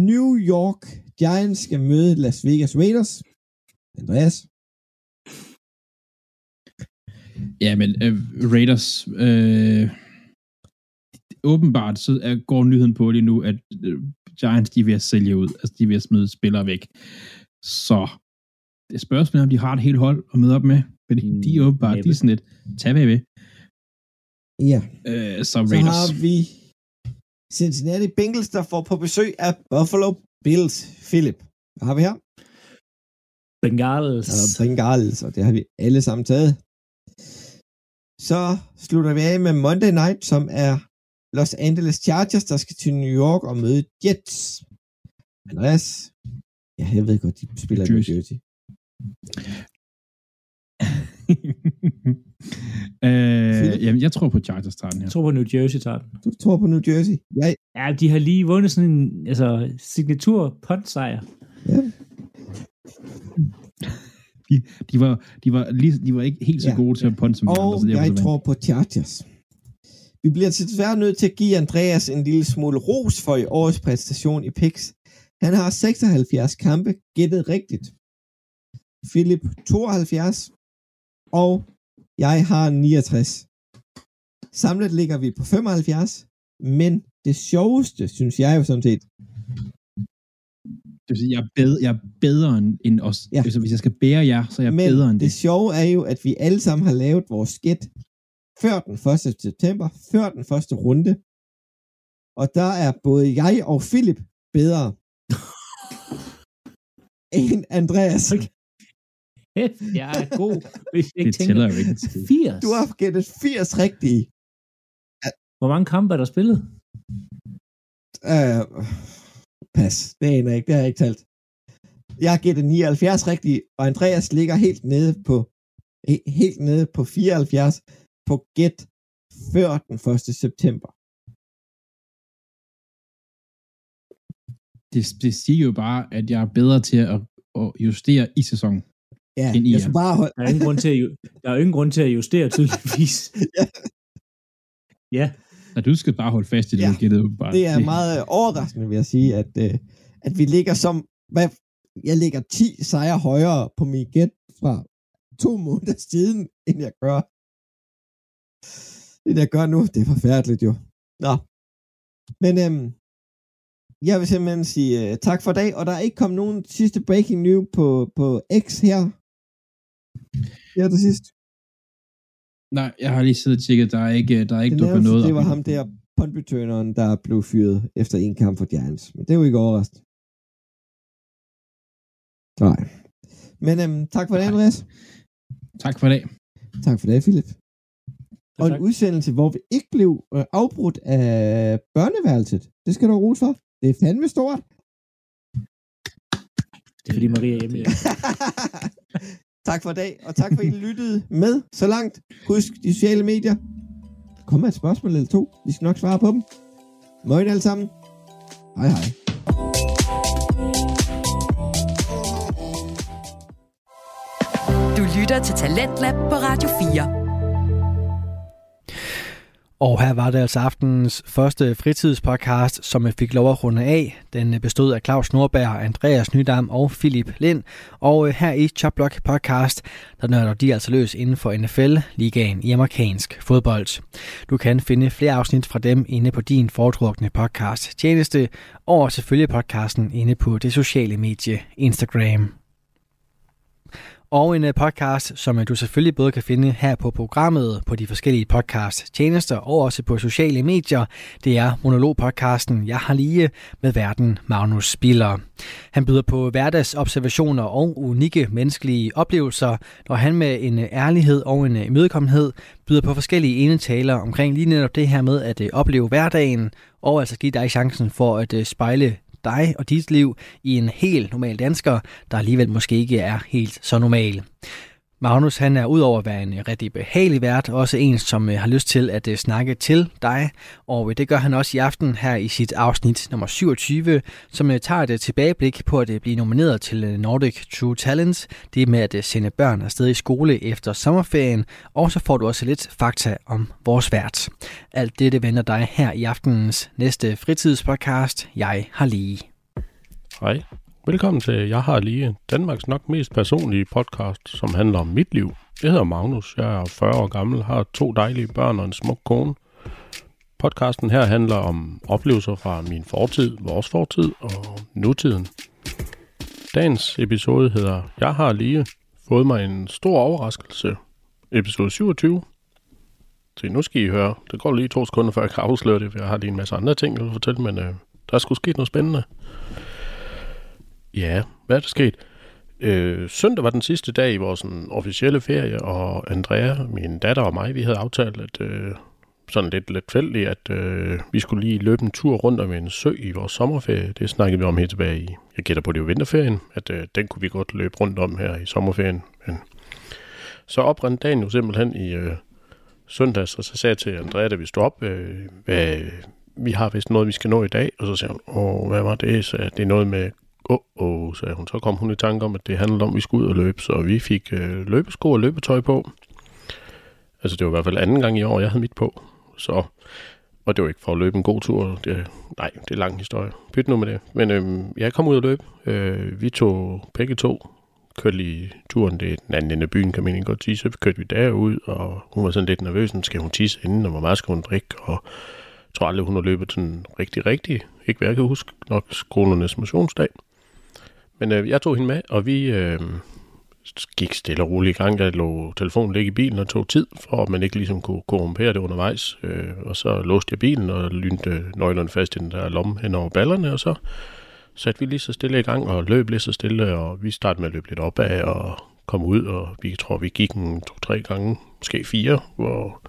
New York Giants skal møde Las Vegas Raiders. Andreas. Ja, men uh, Raiders, øh, åbenbart så er, går nyheden på lige nu, at uh, Giants de er ved at sælge ud. Altså, de er ved at smide spillere væk. Så det er spørgsmålet, om de har et helt hold at møde op med. Fordi Mm, de er åbenbart, de er sådan lidt, tag ved. Ja. Uh, så Så Raiders. har vi Cincinnati Bengals, der får på besøg af Buffalo Bills. Philip. Hvad har vi her? Bengals. Og Bengals, og det har vi alle sammen taget. Så slutter vi af med Monday Night, som er Los Angeles Chargers, der skal til New York og møde Jets. Andreas? Ja, jeg ved godt, de spiller i New Jersey. Øh, jamen, jeg tror på Chargers tager den her. Jeg tror på New Jersey tager den. Du tror på New Jersey? Ja, Ja, de har lige vundet sådan en altså, signatur punt sejr. ja. De var, de var, lige, de var ikke helt så Ja. gode til at punte som de Og andre, så jeg tror på Chargers. Vi bliver til desværre nødt til at give Andreas en lille smule ros for i årets præstation i PIX. Han har 76 kampe gættet rigtigt. Philip 72, og jeg har 69. Samlet ligger vi på 75, men det sjoveste, synes jeg jo sådan set, Det vil sige, jeg er bedre, jeg er bedre end, os. Ja. Ja. Hvis, jeg skal bære jer, så er jeg men bedre end det det. sjove er jo, at vi alle sammen har lavet vores skæt før den 1. september, før den første runde. Og der er både jeg og Philip bedre end Andreas. Okay. Kæft, jeg er god. Hvis jeg Det tænker, tæller jo ikke en skid. 80. Du har gættet 80 rigtige. Hvor mange kampe er der spillet? Uh, pas, det aner jeg ikke, det har jeg ikke talt. Jeg har gættet 79 rigtige, og Andreas ligger helt nede på he- helt nede på 74 på gæt før den 1. september. Det, det siger jo bare, at jeg er bedre til at, at justere i sæsonen. Ja, End I jeg er. bare holde, Der er ingen grund til at, der er ingen grund til at justere tydeligvis. Ja. ja. Og du skal bare holde fast i det, Ja. du gættede bare. Det er meget øh, overraskende, vil jeg sige, at, øh, at vi ligger som... Hvad, jeg ligger 10 sejre højere på min gæt fra to måneder siden, end jeg gør. Det, jeg gør nu, det er forfærdeligt jo. Nå. Men øhm, jeg vil simpelthen sige øh, tak for dag, og der er ikke kommet nogen sidste breaking news på, på X her. Her til sidst. Nej, jeg har lige siddet og tjekket, der er ikke, der er ikke Det, dukket noget det var ham der, puntreturneren, der blev fyret efter en kamp for Giants. Men det er jo ikke overraskende. Nej. Men øhm, tak for det. Andreas. Tak for dag. Tak for det, Philip. Og en udsendelse, hvor vi ikke blev øh, afbrudt af børneværelset. Det skal du have for. Det er fandme stort. Det er fordi Maria er hjemme. Ja. tak for i dag, og tak for, at I lyttede med så langt. Husk de sociale medier. Kom kommer et spørgsmål eller to. Vi skal nok svare på dem. Møgen alle sammen. Hej hej. Du lytter til Talentlab på Radio 4. Og her var det altså aftenens første fritidspodcast, som jeg fik lov at runde af. Den bestod af Claus Nordberg, Andreas Nydam og Philip Lind. Og øh, her i Chopblock podcast, der nørder de altså løs inden for NFL, ligaen i amerikansk fodbold. Du kan finde flere afsnit fra dem inde på din foretrukne podcast tjeneste, og selvfølgelig podcasten inde på det sociale medie Instagram. Og en øh, podcast, som øh, du selvfølgelig både kan finde her på programmet, på de forskellige podcast tjenester og også på sociale medier, det er monologpodcasten Jeg har lige med verden Magnus Spiller. Han byder på hverdagsobservationer og unikke menneskelige oplevelser, når han med en øh, ærlighed og en imødekommenhed byder på forskellige enetaler omkring lige netop det her med at opleve hverdagen, og altså give dig chancen for at spejle dig og dit liv i en helt normal dansker, der alligevel måske ikke er helt så normal. Magnus han er udover at være en rigtig behagelig vært, også en, som øh, har lyst til at øh, snakke til dig. Og øh, det gør han også i aften her i sit afsnit nummer 27, som tager et tilbageblik på at blive nomineret til Nordic True Talents. Det er med at sende børn afsted i skole efter sommerferien. Og så får du også lidt fakta om vores vært. Alt det venter dig her i aftenens næste fritidspodcast. Jeg har lige. Hej. Velkommen til Jeg har lige Danmarks nok mest personlige podcast, som handler om mit liv. Jeg hedder Magnus, jeg er 40 år gammel, har to dejlige børn og en smuk kone. Podcasten her handler om oplevelser fra min fortid, vores fortid og nutiden. Dagens episode hedder Jeg har lige fået mig en stor overraskelse. Episode 27. Så nu skal I høre. Det går lige to sekunder, før jeg kan afsløre det, for jeg har lige en masse andre ting, jeg vil fortælle, men øh, der er sgu sket noget spændende. Ja, hvad er der sket? Øh, søndag var den sidste dag i vores sådan, officielle ferie, og Andrea, min datter og mig, vi havde aftalt, at øh, sådan lidt letfældigt, at øh, vi skulle lige løbe en tur rundt om en sø i vores sommerferie. Det snakkede vi om helt tilbage i, jeg gætter på det jo vinterferien, at øh, den kunne vi godt løbe rundt om her i sommerferien. Men så oprindte dagen jo simpelthen i øh, søndags, og så sagde jeg til Andrea, da vi stod op, øh, hvad, vi har vist noget, vi skal nå i dag, og så sagde hun, åh, hvad var det? Så det er noget med oh, oh, sagde hun. Så kom hun i tanke om, at det handlede om, at vi skulle ud og løbe, så vi fik øh, løbesko og løbetøj på. Altså, det var i hvert fald anden gang i år, jeg havde mit på. Så, og det var ikke for at løbe en god tur. Det, nej, det er lang historie. Pyt nu med det. Men øh, jeg kom ud og løb. Øh, vi tog begge to kørte lige turen, det er den anden ende af byen, kan man ikke godt sige, så kørte vi derud, og hun var sådan lidt nervøs, skal hun tisse inden, og hvor meget skal hun drikke, og jeg tror aldrig, hun har løbet sådan rigtig, rigtig, ikke hvad jeg kan huske, nok skolernes motionsdag. Men øh, jeg tog hende med, og vi øh, gik stille og roligt i gang. Jeg lå telefonen ligge i bilen og tog tid, for at man ikke ligesom kunne korrumpere det undervejs. Øh, og så låste jeg bilen og lynte nøglerne fast i den der lomme hen over ballerne, og så satte vi lige så stille i gang og løb lige så stille, og vi startede med at løbe lidt opad og komme ud, og vi tror, vi gik en to-tre gange, måske fire, hvor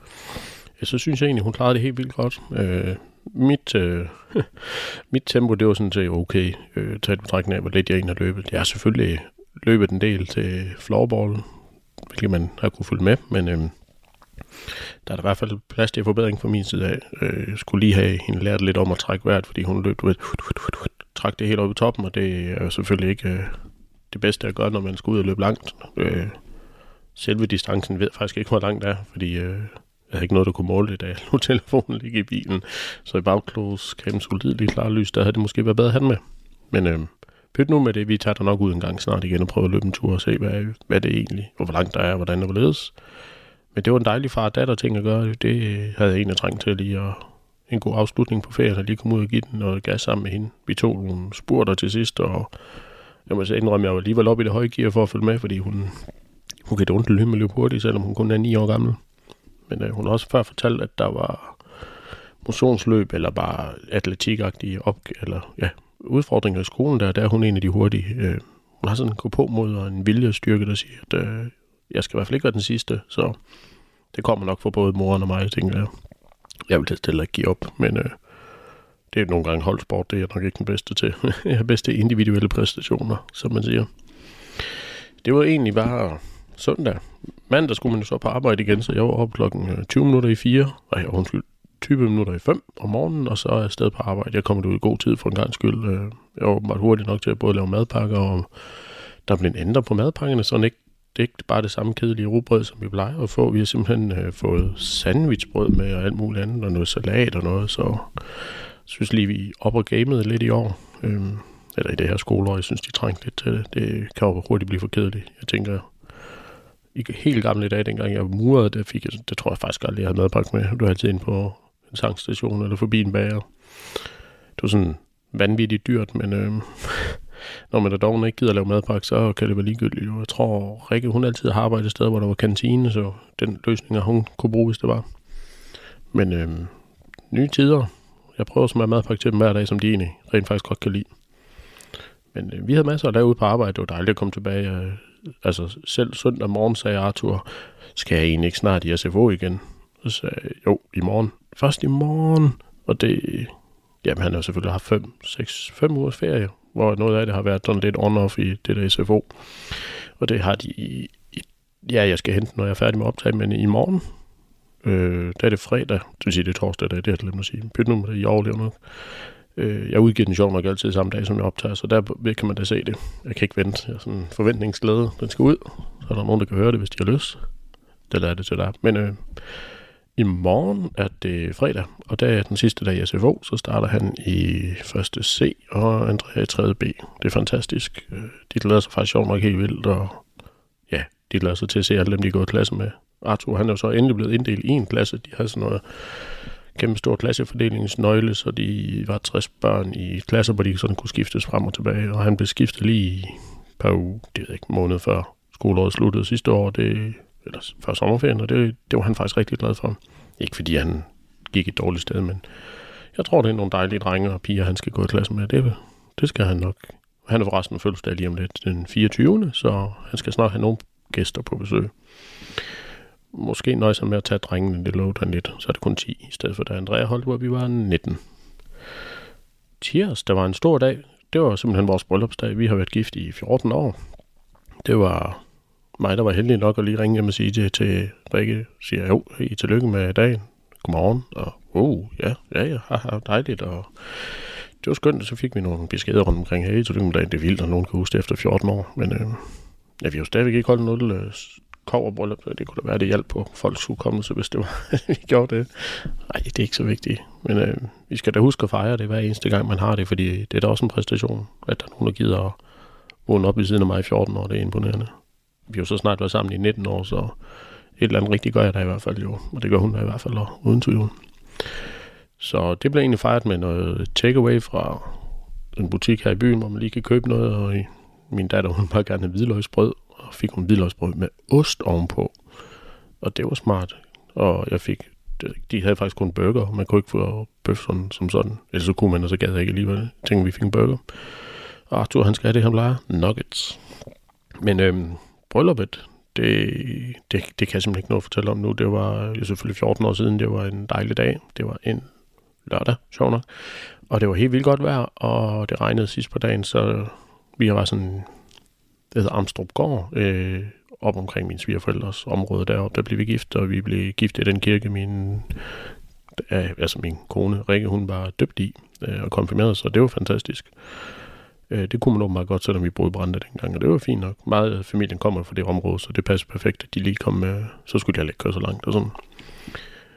ja, så synes jeg egentlig, hun klarede det helt vildt godt. Øh, mit, øh, mit tempo, det var sådan set okay, øh, taget betragtning af, hvor lidt jeg egentlig har løbet. Jeg har selvfølgelig løbet en del til floorball, hvilket man har kunne følge med, men øh, der er der i hvert fald plads til forbedring fra min side af. Øh, jeg skulle lige have hende lært lidt om at trække vejret, fordi hun løb, du ved, trak det helt op i toppen, og det er jo selvfølgelig ikke øh, det bedste at gøre, når man skal ud og løbe langt. Øh, selve distancen ved jeg faktisk ikke, hvor langt det er, fordi øh, jeg havde ikke noget, der kunne måle det, da jeg lå telefonen ligge i bilen. Så i bagklods kan skulle lidt klar lys, der havde det måske været bedre at have med. Men øh, pyt nu med det, vi tager dig nok ud en gang snart igen og prøver at løbe en tur og se, hvad, hvad det egentlig, hvor langt der er, hvordan det ledes. Men det var en dejlig far datter ting at gøre. Det havde jeg egentlig trængt til lige at en god afslutning på ferien, og lige komme ud og give den noget gas sammen med hende. Vi tog nogle spurter til sidst, og jeg må så indrømme, at jeg var alligevel oppe i det høje gear for at følge med, fordi hun, hun kan det ondt med løbe hurtigt, selvom hun kun er 9 år gammel. Men øh, hun har også før fortalt, at der var motionsløb eller bare atletikagtige op eller ja, udfordringer i skolen, der, der er hun en af de hurtige. Øh, hun har sådan en på mod og en vilje og styrke, der siger, at øh, jeg skal i hvert fald ikke være den sidste, så det kommer nok for både moren og mig, tænker jeg. Jeg vil helst heller ikke give op, men øh, det er nogle gange holdsport, det er jeg nok ikke den bedste til. jeg er bedst til individuelle præstationer, som man siger. Det var egentlig bare søndag. Mandag skulle man jo så på arbejde igen, så jeg var op klokken øh, 20 minutter i 4, nej, undskyld, 20 minutter i 5 om morgenen, og så er jeg sted på arbejde. Jeg kommer ud i god tid for en gang skyld. Øh, jeg var åbenbart hurtigt nok til at både lave madpakker, og der blev ændret på madpakkerne, så ikke, det er ikke bare det samme kedelige rugbrød, som vi plejer at få. Vi har simpelthen øh, fået sandwichbrød med og alt muligt andet, og noget salat og noget, så jeg synes lige, vi op og gamet lidt i år. Øhm, eller i det her skoleår, jeg synes, de trængte lidt til det. Det kan jo hurtigt blive for kedeligt. Jeg tænker, i helt gamle dage, dengang jeg murede, der fik jeg, det tror jeg faktisk aldrig, jeg havde madpakke med. Du har altid ind på en sangstation eller forbi en bager. Det var sådan vanvittigt dyrt, men øh, når man da dog ikke gider lave madpakke, så kan det være ligegyldigt. Jeg tror, Rikke, hun altid har arbejdet et sted, hvor der var kantine, så den løsning, hun kunne bruge, hvis det var. Men øh, nye tider. Jeg prøver så meget madpakke til dem hver dag, som de egentlig rent faktisk godt kan lide. Men øh, vi havde masser at lave ude på arbejde. Det var dejligt at komme tilbage. Øh, altså selv søndag morgen sagde Arthur, skal jeg egentlig ikke snart i SFO igen? Så sagde jeg, jo, i morgen. Først i morgen. Og det, jamen han har selvfølgelig haft fem, seks, fem ugers ferie, hvor noget af det har været sådan lidt on-off i det der SFO. Og det har de i, i ja, jeg skal hente, når jeg er færdig med optag, men i morgen, øh, der er det fredag, det vil sige, det er torsdag, det er det, jeg glemte at sige. Pyt nu med det, i overlever nok. Øh, jeg udgiver den sjov nok altid samme dag, som jeg optager, så der kan man da se det. Jeg kan ikke vente. Jeg er sådan forventningsglæde. Den skal ud. Så er der nogen, der kan høre det, hvis de har lyst. Det lader det til dig. Men øh, i morgen er det fredag, og der er den sidste dag i SFO, så starter han i første C, og Andrea i 3. B. Det er fantastisk. Øh, de glæder sig faktisk sjovt nok helt vildt, og ja, de glæder sig til at se alle dem, de går i klasse med. Arthur, han er jo så endelig blevet inddelt i en klasse. De har sådan noget kæmpe stor klassefordelingsnøgle, så de var 60 børn i klasser, hvor de sådan kunne skiftes frem og tilbage, og han blev skiftet lige par uge, det ved ikke, måned før skoleåret sluttede sidste år, det, eller før sommerferien, og det, det var han faktisk rigtig glad for. Ikke fordi han gik et dårligt sted, men jeg tror, det er nogle dejlige drenge og piger, han skal gå i klasse med. Det, det skal han nok. Han er forresten fødselsdag lige om lidt, den 24. Så han skal snart have nogle gæster på besøg måske nøjes med at tage drengene, det lovede han lidt, så er det kun 10, i stedet for da Andrea holdt, hvor vi var 19. Cheers, der var en stor dag. Det var simpelthen vores bryllupsdag. Vi har været gift i 14 år. Det var mig, der var heldig nok at lige ringe hjem og sige det til Rikke. Siger, jo, I tillykke med dagen. Godmorgen. Og, oh, ja, ja, ja, haha, dejligt. Og det var skønt, og så fik vi nogle beskeder rundt omkring, hey, tillykke med dagen. Det er vildt, at nogen kan huske det efter 14 år. Men øh, ja, vi har jo stadigvæk ikke holdt noget koverbryllup, det kunne da være, det hjælp på folks hukommelse, hvis det var, vi gjorde det. Nej, det er ikke så vigtigt. Men øh, vi skal da huske at fejre det hver eneste gang, man har det, fordi det er da også en præstation, at der er nogen, der gider at vågne op i siden af mig i 14 år. Det er imponerende. Vi har jo så snart været sammen i 19 år, så et eller andet rigtigt gør jeg da i hvert fald jo. Og det gør hun da i hvert fald og uden tvivl. Så det blev egentlig fejret med noget takeaway fra en butik her i byen, hvor man lige kan købe noget, og min datter, hun bare gerne have hvidløgsbrød, og fik hun hvidløgsbrød med ost ovenpå. Og det var smart. Og jeg fik, de havde faktisk kun burger, man kunne ikke få bøf sådan, som sådan. Ellers så kunne man, og så gad jeg ikke alligevel. Jeg tænkte, vi fik en burger. Og Arthur, han skal have det, han plejer. Nuggets. Men øhm, brylluppet, det, det, det kan jeg simpelthen ikke nå at fortælle om nu. Det var jo selvfølgelig 14 år siden. Det var en dejlig dag. Det var en lørdag, sjov nok. Og det var helt vildt godt vejr, og det regnede sidst på dagen, så vi var sådan det hedder Amstrup Gård, øh, op omkring min svigerforældres område deroppe. Der blev vi gift, og vi blev gift i den kirke, min, altså min kone Rikke, hun var døbt i øh, og konfirmeret, så det var fantastisk. Øh, det kunne man åbenbart godt, selvom vi boede i Brande dengang, og det var fint nok. Meget af familien kommer fra det område, så det passede perfekt, at de lige kom med, så skulle jeg ikke køre så langt og sådan.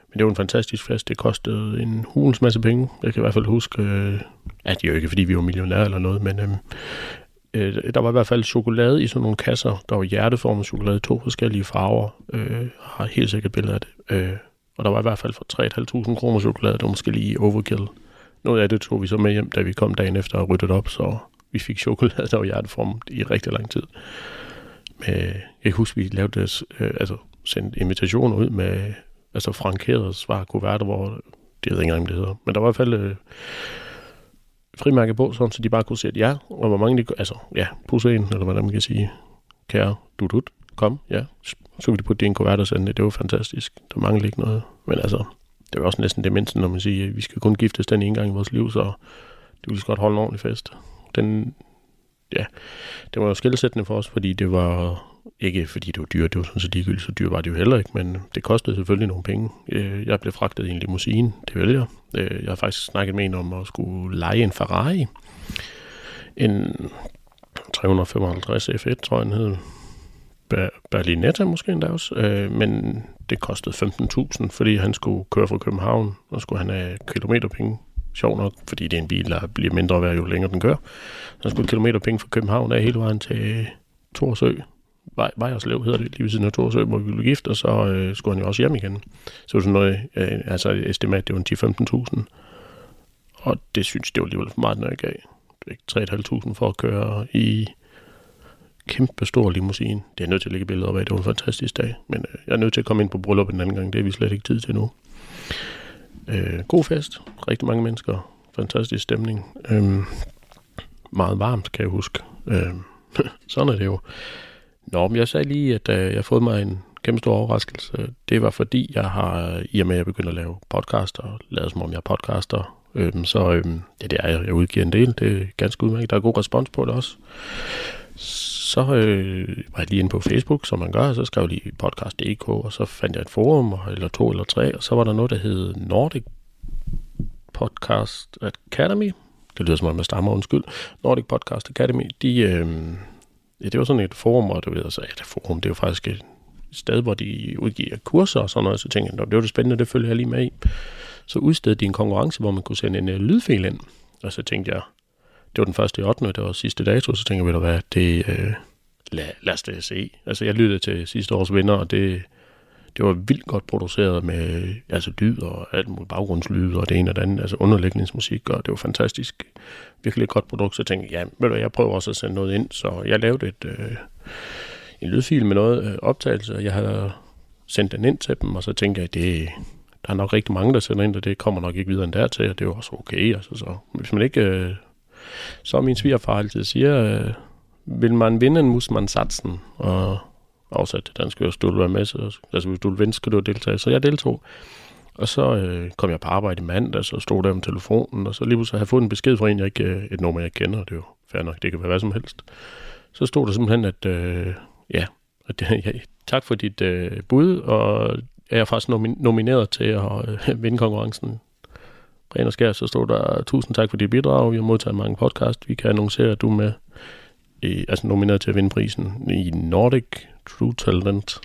Men det var en fantastisk fest. Det kostede en hulens masse penge. Jeg kan i hvert fald huske, øh, at det er jo ikke, fordi vi var millionærer eller noget, men øh, Øh, der var i hvert fald chokolade i sådan nogle kasser. Der var hjerteformet chokolade i to forskellige farver. Øh, har helt sikkert billeder af det. Øh, og der var i hvert fald for 3.500 kroner chokolade. Det var måske lige overkill. Noget af det tog vi så med hjem, da vi kom dagen efter og ryddet op, så vi fik chokolade, der var hjerteformet i rigtig lang tid. Men jeg kan huske, vi lavede det, øh, altså sendte invitationer ud med altså frankerede svar kuverter, hvor det ved ikke engang, det hedder. Men der var i hvert fald øh, frimærke på, sådan, så de bare kunne se, at ja, og hvor mange de, altså, ja, pusse en, eller hvad man kan sige, kære, du dut, kom, ja, så kunne de putte det i en kuvert og sende det, det var fantastisk, der manglede ikke noget, men altså, det var også næsten det mindste, når man siger, at vi skal kun giftes den ene gang i vores liv, så det ville godt holde en ordentlig fest. Den, ja, det var jo skældsættende for os, fordi det var ikke fordi det var dyrt, det var sådan så ligegyldigt, så dyrt var det jo heller ikke, men det kostede selvfølgelig nogle penge. Øh, jeg blev fragtet i en limousine, det vælger. Øh, jeg har faktisk snakket med en om at skulle lege en Ferrari. En 355 F1, tror jeg den hed. Berlinetta måske endda også, øh, men det kostede 15.000, fordi han skulle køre fra København, og skulle han have kilometerpenge. Sjov nok, fordi det er en bil, der bliver mindre værd, jo længere den kører. Så han skulle kilometerpenge fra København af hele vejen til Torsø, Vejerslev hedder det, lige ved siden af Torsø, hvor vi blev gift, og så øh, skulle han jo også hjem igen. Så sådan noget, øh, altså et estimat, det var 10-15.000. Og det synes det var alligevel for meget, når jeg gav. 3.500 for at køre i kæmpe stor limousine. Det er nødt til at lægge billeder op af. Det var en fantastisk dag. Men øh, jeg er nødt til at komme ind på bryllup en anden gang. Det er vi slet ikke tid til nu. Øh, god fest. Rigtig mange mennesker. Fantastisk stemning. Øh, meget varmt, kan jeg huske. Øh, sådan er det jo. Nå, men jeg sagde lige, at øh, jeg har fået mig en kæmpe stor overraskelse. Det var fordi, jeg har, øh, i og med at jeg begynder at lave podcast, og lade som om jeg er podcaster, øhm, så øhm, ja, det er jeg. Jeg udgiver en del. Det er ganske udmærket. Der er god respons på det også. så øh, var jeg lige inde på Facebook, som man gør, og så skrev jeg lige podcast.dk, og så fandt jeg et forum, eller to eller tre, og så var der noget, der hed Nordic Podcast Academy. Det lyder som om, jeg stammer, undskyld. Nordic Podcast Academy, de, øh, ja, det var sådan et forum, og du ved, altså, ja, det forum, det er jo faktisk et sted, hvor de udgiver kurser og sådan noget, så tænkte jeg, det var det spændende, det følger jeg lige med i. Så udstedte de en konkurrence, hvor man kunne sende en uh, lydfil ind, og så tænkte jeg, det var den første i 8. det var sidste dato, så tænkte jeg, ved du hvad, det, øh, lad, lad os det se. Altså, jeg lyttede til sidste års vinder, og det, det var vildt godt produceret med altså lyd og alt muligt baggrundslyd og det ene og det andet, altså underlægningsmusik, og det var fantastisk. Virkelig godt produkt, så jeg tænkte, ja, ved du, jeg prøver også at sende noget ind, så jeg lavede et, øh, en lydfil med noget øh, optagelse, og jeg havde sendt den ind til dem, og så tænkte jeg, det, der er nok rigtig mange, der sender ind, og det kommer nok ikke videre end dertil, og det er jo også okay. Altså, så hvis man ikke øh, så min svigerfar altid siger, øh, vil man vinde en man satsen, og afsat til dansk, hvis du vil være med, så, altså hvis du vil vinde, skal du deltage. Så jeg deltog. Og så øh, kom jeg på arbejde i mandag, så stod der med telefonen, og så lige pludselig havde jeg fået en besked fra en, jeg ikke, øh, et nummer, jeg kender, og det er jo fair nok, det kan være hvad som helst. Så stod der simpelthen, at øh, ja, at, ja, tak for dit øh, bud, og jeg er faktisk nomin- nomineret til at øh, vinde konkurrencen ren og skær, så stod der, tusind tak for dit bidrag, vi har modtaget mange podcast, vi kan annoncere, at du er med, i, altså nomineret til at vinde prisen i Nordic True Talent.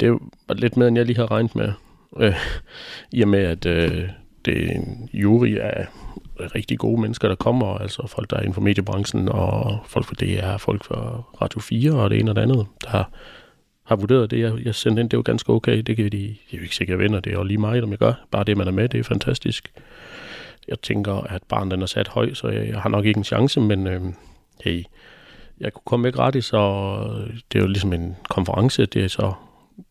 Det var lidt mere, end jeg lige havde regnet med, øh, i og med, at øh, det er en jury af rigtig gode mennesker, der kommer, altså folk, der er inden for mediebranchen, og folk fra DR, folk fra Radio 4 og det ene og det andet, der har vurderet det, jeg, jeg sendte ind, det var ganske okay. Det kan de, jeg er jo ikke sikkert, vinder, det er jo lige meget, om jeg gør. Bare det, man er med, det er fantastisk. Jeg tænker, at barnet den er sat høj, så jeg, jeg har nok ikke en chance, men øh, hey, jeg kunne komme med gratis, og det er jo ligesom en konference, det er så,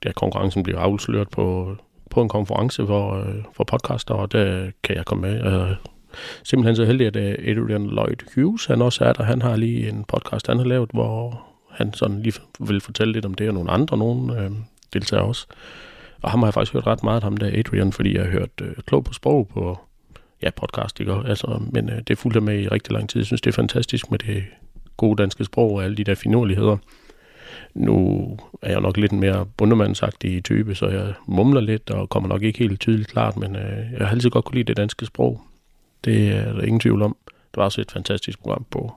ja, konkurrencen bliver afsløret på, på en konference for, øh, for podcaster, og der kan jeg komme med. Øh, simpelthen så heldig, at øh, Adrian Lloyd Hughes, han også er der. Han har lige en podcast, han har lavet, hvor han sådan lige vil fortælle lidt om det, og nogle andre, nogle øh, deltager også. Og ham har jeg faktisk hørt ret meget, ham der Adrian, fordi jeg har hørt øh, klog på sprog på ja, podcast, ikke? Altså, men øh, det fulgte med i rigtig lang tid. Jeg synes, det er fantastisk med det gode danske sprog og alle de der finurligheder. Nu er jeg nok lidt mere bundemandsagtig type, så jeg mumler lidt og kommer nok ikke helt tydeligt klart, men øh, jeg har altid godt kunne lide det danske sprog. Det er der ingen tvivl om. Det var også et fantastisk program på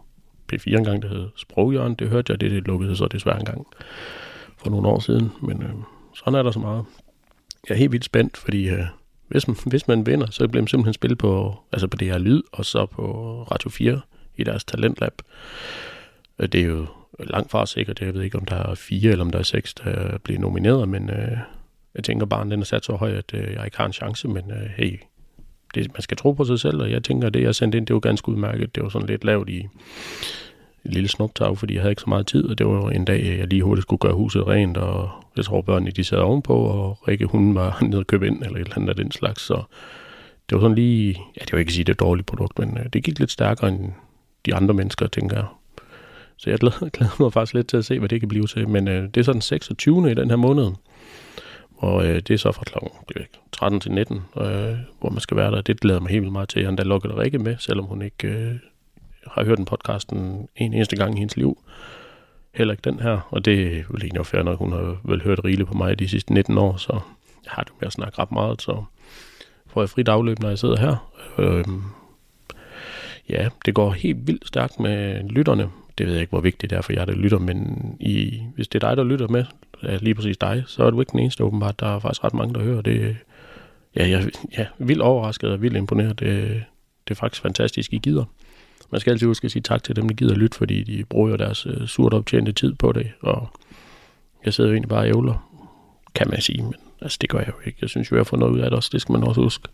P4 engang, der hed Sproghjørn. Det hørte jeg, det, det lukkede så desværre engang for nogle år siden. Men øh, sådan er der så meget. Jeg er helt vildt spændt, fordi øh, hvis, man, hvis man vinder, så bliver man simpelthen spillet på, altså på det her lyd, og så på Radio 4 i deres talentlab. Øh, det er jo langt fra sikkert. Jeg ved ikke, om der er fire eller om der er seks, der bliver nomineret, men øh, jeg tænker bare, at den er sat så højt, at øh, jeg ikke har en chance, men øh, hey, det, man skal tro på sig selv, og jeg tænker, at det, jeg sendte ind, det var ganske udmærket. Det var sådan lidt lavt i et lille snuptag, fordi jeg havde ikke så meget tid, og det var jo en dag, jeg lige hurtigt skulle gøre huset rent, og jeg tror, børnene de sad ovenpå, og Rikke, hun var nede og købe ind, eller et eller andet af den slags, så det var sådan lige, ja, det var ikke at sige, det er et dårligt produkt, men øh, det gik lidt stærkere end de andre mennesker, tænker jeg. Så jeg glæder, glæder mig faktisk lidt til at se, hvad det kan blive til, men øh, det er så den 26. i den her måned, og øh, det er så fra klokken 13 til 19, øh, hvor man skal være der. Det glæder mig helt vildt meget til. Han der lukker Rikke med, selvom hun ikke øh, har hørt den podcasten en eneste gang i hendes liv. Heller ikke den her, og det er vel egentlig fair nok. Hun har vel hørt rigeligt på mig de sidste 19 år, så jeg har det med at snakke ret meget, så får jeg frit afløb, når jeg sidder her. Øh, ja, det går helt vildt stærkt med lytterne. Det ved jeg ikke, hvor vigtigt det er for jer, der lytter, men i, hvis det er dig, der lytter med, ja, lige præcis dig, så er du ikke den eneste åbenbart. Der er faktisk ret mange, der hører det. Ja, jeg ja, vildt overrasket og vildt imponeret. Det, det er faktisk fantastisk, I gider. Man skal altid huske at sige tak til dem, der gider lytte, fordi de bruger jo deres uh, surt optjente tid på det. Og jeg sidder jo egentlig bare og ævler, kan man sige, men altså, det gør jeg jo ikke. Jeg synes jo, jeg har fået noget ud af det også. Det skal man også huske.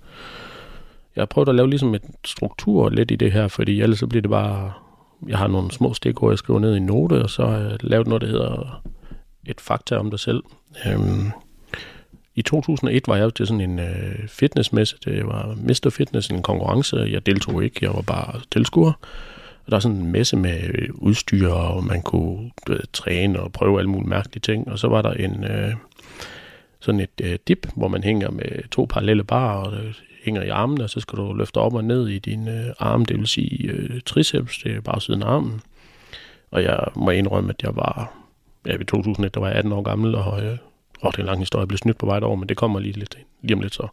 Jeg har prøvet at lave ligesom et struktur lidt i det her, fordi ellers så bliver det bare... Jeg har nogle små stikord, jeg skriver ned i note, og så har jeg lavet noget, der hedder et fakta om dig selv. Øhm, I 2001 var jeg til sådan en øh, fitnessmesse. Det var Mr. Fitness, en konkurrence. Jeg deltog ikke, jeg var bare tilskuer. Og der er sådan en messe med øh, udstyr, og man kunne ved, træne og prøve alle mulige mærkelige ting. Og så var der en øh, sådan et øh, dip, hvor man hænger med to parallelle barer, og øh, hænger i armene, og så skal du løfte op og ned i din øh, arm, det vil sige øh, triceps, det er bare siden af armen. Og jeg må indrømme, at jeg var, ja, i 2001, der var jeg 18 år gammel, og, øh, åh, det er en lang historie, jeg blev snydt på vej over, men det kommer lige, lidt, lige om lidt så.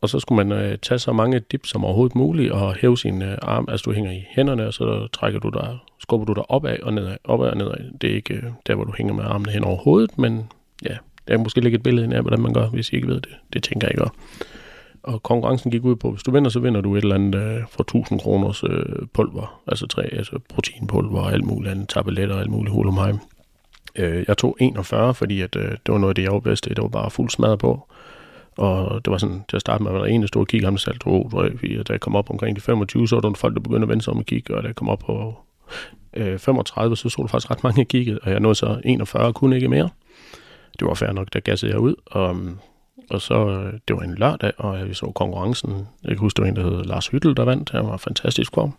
Og så skulle man øh, tage så mange dips som overhovedet muligt og hæve sin øh, arm, altså du hænger i hænderne, og så trækker du dig, skubber du dig opad og nedad, opad og nedad. Det er ikke øh, der, hvor du hænger med armene hen over hovedet, men ja, jeg er måske lægge et billede ind af, hvordan man gør, hvis I ikke ved det. Det tænker jeg ikke. Og konkurrencen gik ud på, hvis du vinder, så vinder du et eller andet øh, for 1000 kroners øh, pulver, altså, tre, altså proteinpulver og alt muligt andet, tabletter og alt muligt hulumheim. Øh, jeg tog 41, fordi at, øh, det var noget af det, jeg var bedst. Det var bare fuld smadret på. Og det var sådan, til at starte med, at der var en, der stod og kiggede ham der sagde, oh. Da jeg kom op omkring de 25, så var der folk, der begyndte at vende sig om og kigge, og da jeg kom op på øh, 35, så så der faktisk ret mange kigget, og jeg nåede så 41 og kunne ikke mere. Det var fair nok, der gassede jeg ud, og, og så, øh, det var en lørdag, og vi så konkurrencen. Jeg kan huske, det var en, der hed Lars Hyttel, der vandt. Han var fantastisk form.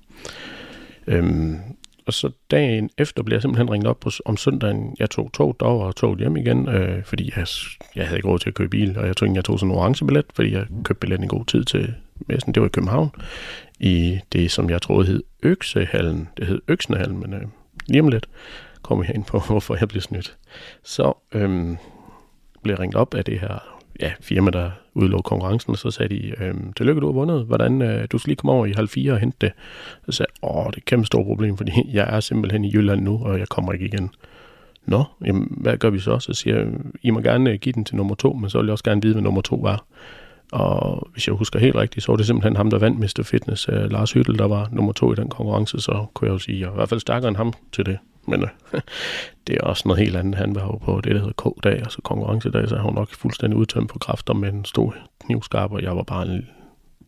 Øhm, og så dagen efter blev jeg simpelthen ringet op på, om søndagen. Jeg tog tog derover og tog hjem igen, øh, fordi jeg, jeg havde ikke råd til at købe bil, og jeg tog jeg tog sådan en orange billet, fordi jeg købte billetten i god tid til messen. Det var i København, i det, som jeg troede hed Øksehallen. Det hed Øksenehallen, men øh, lige om lidt kommer jeg ind på, hvorfor jeg blev snydt. Så øhm, blev jeg ringet op af det her ja, firma, der udlå konkurrencen, og så sagde de, øhm, tillykke, du har vundet. Hvordan, øh, du skal lige komme over i halv fire og hente det. Så sagde jeg, åh, det er et kæmpe stort problem, fordi jeg er simpelthen i Jylland nu, og jeg kommer ikke igen. Nå, jamen, hvad gør vi så? Så siger jeg, I må gerne øh, give den til nummer to, men så vil jeg også gerne vide, hvad nummer to var. Og hvis jeg husker helt rigtigt, så var det simpelthen ham, der vandt Mr. Fitness. Øh, Lars Hyttel, der var nummer to i den konkurrence, så kunne jeg jo sige, at jeg er i hvert fald stærkere end ham til det. Men øh, det er også noget helt andet. Han var jo på det, der hedder K-dag, altså konkurrencedag, så han var nok fuldstændig udtømt på kræfter med en stor knivskarp, og jeg var bare en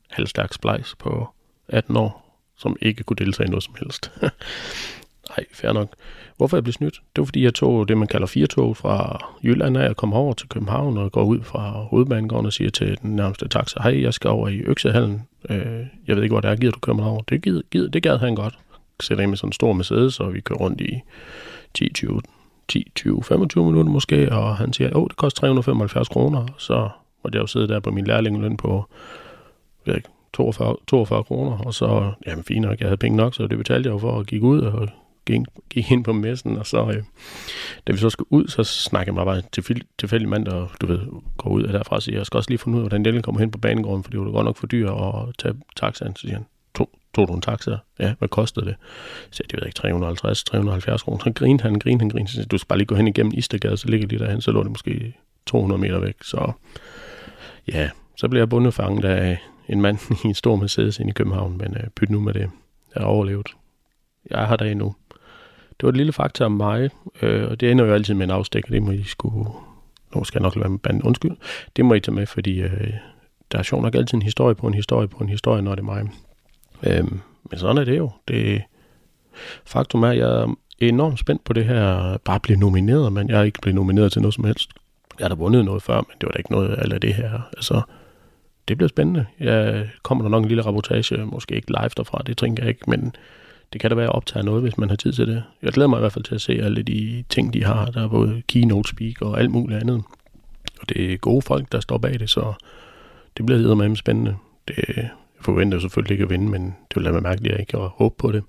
halvstærk splejs på 18 år, som ikke kunne deltage i noget som helst. Nej, fair nok. Hvorfor jeg blev snydt? Det var fordi, jeg tog det, man kalder fire fra Jylland af, og kom over til København og går ud fra hovedbanegården og siger til den nærmeste taxa, hej, jeg skal over i Øksehallen. Øh, jeg ved ikke, hvor det er. Gider du køre mig over? Det, gider, gider, det gad han godt. Sætter ind med sådan en stor Mercedes, og vi kører rundt i 10, 20, 10, 20, 25 minutter måske, og han siger, åh, det koster 375 kroner. Så måtte jeg jo sidde der på min lærlingeløn på, jeg ikke, 42, 42 kroner, og så, jamen fint nok, jeg havde penge nok, så det betalte jeg jo for at gik ud og gik, gik ind på messen, og så, øh, da vi så skulle ud, så snakkede jeg mig bare til tilfældig mand, der, du ved, går ud af derfra og siger, jeg skal også lige finde ud af, hvordan det kommer hen på banegården, for det var godt nok for dyr at tage taxaen. Så siger han, tog, du en taxa? Ja, hvad kostede det? Så sagde, det ved ikke, 350, 370 kroner. Så grinte han, grinte han, grinte. han. du skal bare lige gå hen igennem Istergade, så ligger de derhen, så lå det måske 200 meter væk. Så ja, så blev jeg bundefanget af en mand i en stor Mercedes ind i København, men øh, pyt nu med det. Jeg har overlevet. Jeg har der endnu. Det var et lille fakta om mig, øh, og det ender jo altid med en afstikker. Det må I skulle... Nu skal jeg nok lade være med banden. Undskyld. Det må I tage med, fordi øh, der er sjovt nok altid en historie på en historie på en historie, når det er mig. Øh, men sådan er det jo. Det, faktum er, at jeg er enormt spændt på det her. Bare blive nomineret, men jeg er ikke blevet nomineret til noget som helst. Jeg har da vundet noget før, men det var da ikke noget af det her. Altså, det bliver spændende. Jeg kommer der nok en lille rapportage, måske ikke live derfra, det tænker jeg ikke, men det kan da være at optage noget, hvis man har tid til det. Jeg glæder mig i hvert fald til at se alle de ting, de har. Der er både keynote speak og alt muligt andet. Og det er gode folk, der står bag det, så det bliver med spændende. Det, forventer selvfølgelig ikke at vinde, men det vil lade mærkeligt, at jeg ikke har håb på det.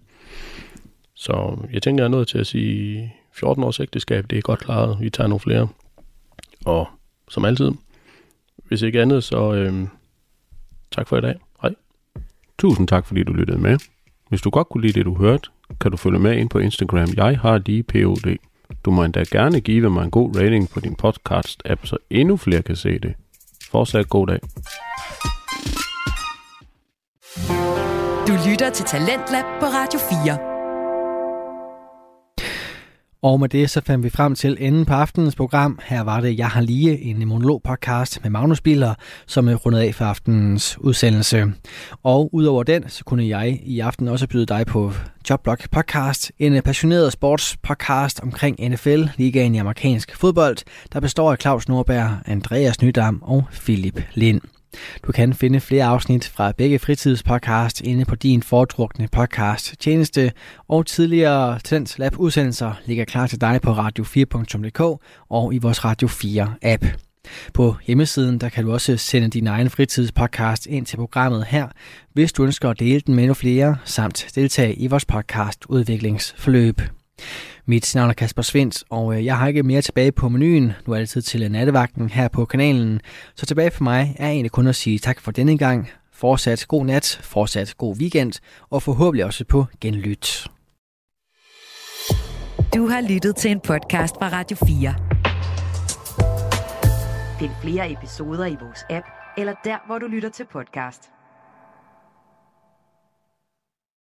Så jeg tænker, jeg er nødt til at sige, 14 års ægteskab, det er godt klaret. Vi tager nogle flere. Og som altid, hvis ikke andet, så øh, tak for i dag. Hej. Tusind tak, fordi du lyttede med. Hvis du godt kunne lide det, du hørte, kan du følge med ind på Instagram. Jeg har lige POD. Du må endda gerne give mig en god rating på din podcast-app, så endnu flere kan se det. Fortsat god dag. Du lytter til Talentlab på Radio 4. Og med det så fandt vi frem til enden på aftenens program. Her var det Jeg har lige en monolog-podcast med Magnus Biller, som er rundet af for aftenens udsendelse. Og udover den, så kunne jeg i aften også byde dig på Jobblock Podcast, en passioneret sportspodcast omkring NFL, ligaen i amerikansk fodbold, der består af Claus Norberg, Andreas Nydam og Philip Lind. Du kan finde flere afsnit fra begge fritidspodcast inde på din foretrukne podcast tjeneste, og tidligere Talent Lab udsendelser ligger klar til dig på radio4.dk og i vores Radio 4 app. På hjemmesiden der kan du også sende din egen fritidspodcast ind til programmet her, hvis du ønsker at dele den med endnu flere, samt deltage i vores podcast udviklingsforløb. Mit navn er Kasper Svendt, og øh, jeg har ikke mere tilbage på menuen. Nu er det tid til nattevagten her på kanalen. Så tilbage for mig er egentlig kun at sige tak for denne gang. Fortsat god nat, fortsat god weekend, og forhåbentlig også på genlyt. Du har lyttet til en podcast fra Radio 4. Find flere episoder i vores app, eller der, hvor du lytter til podcast.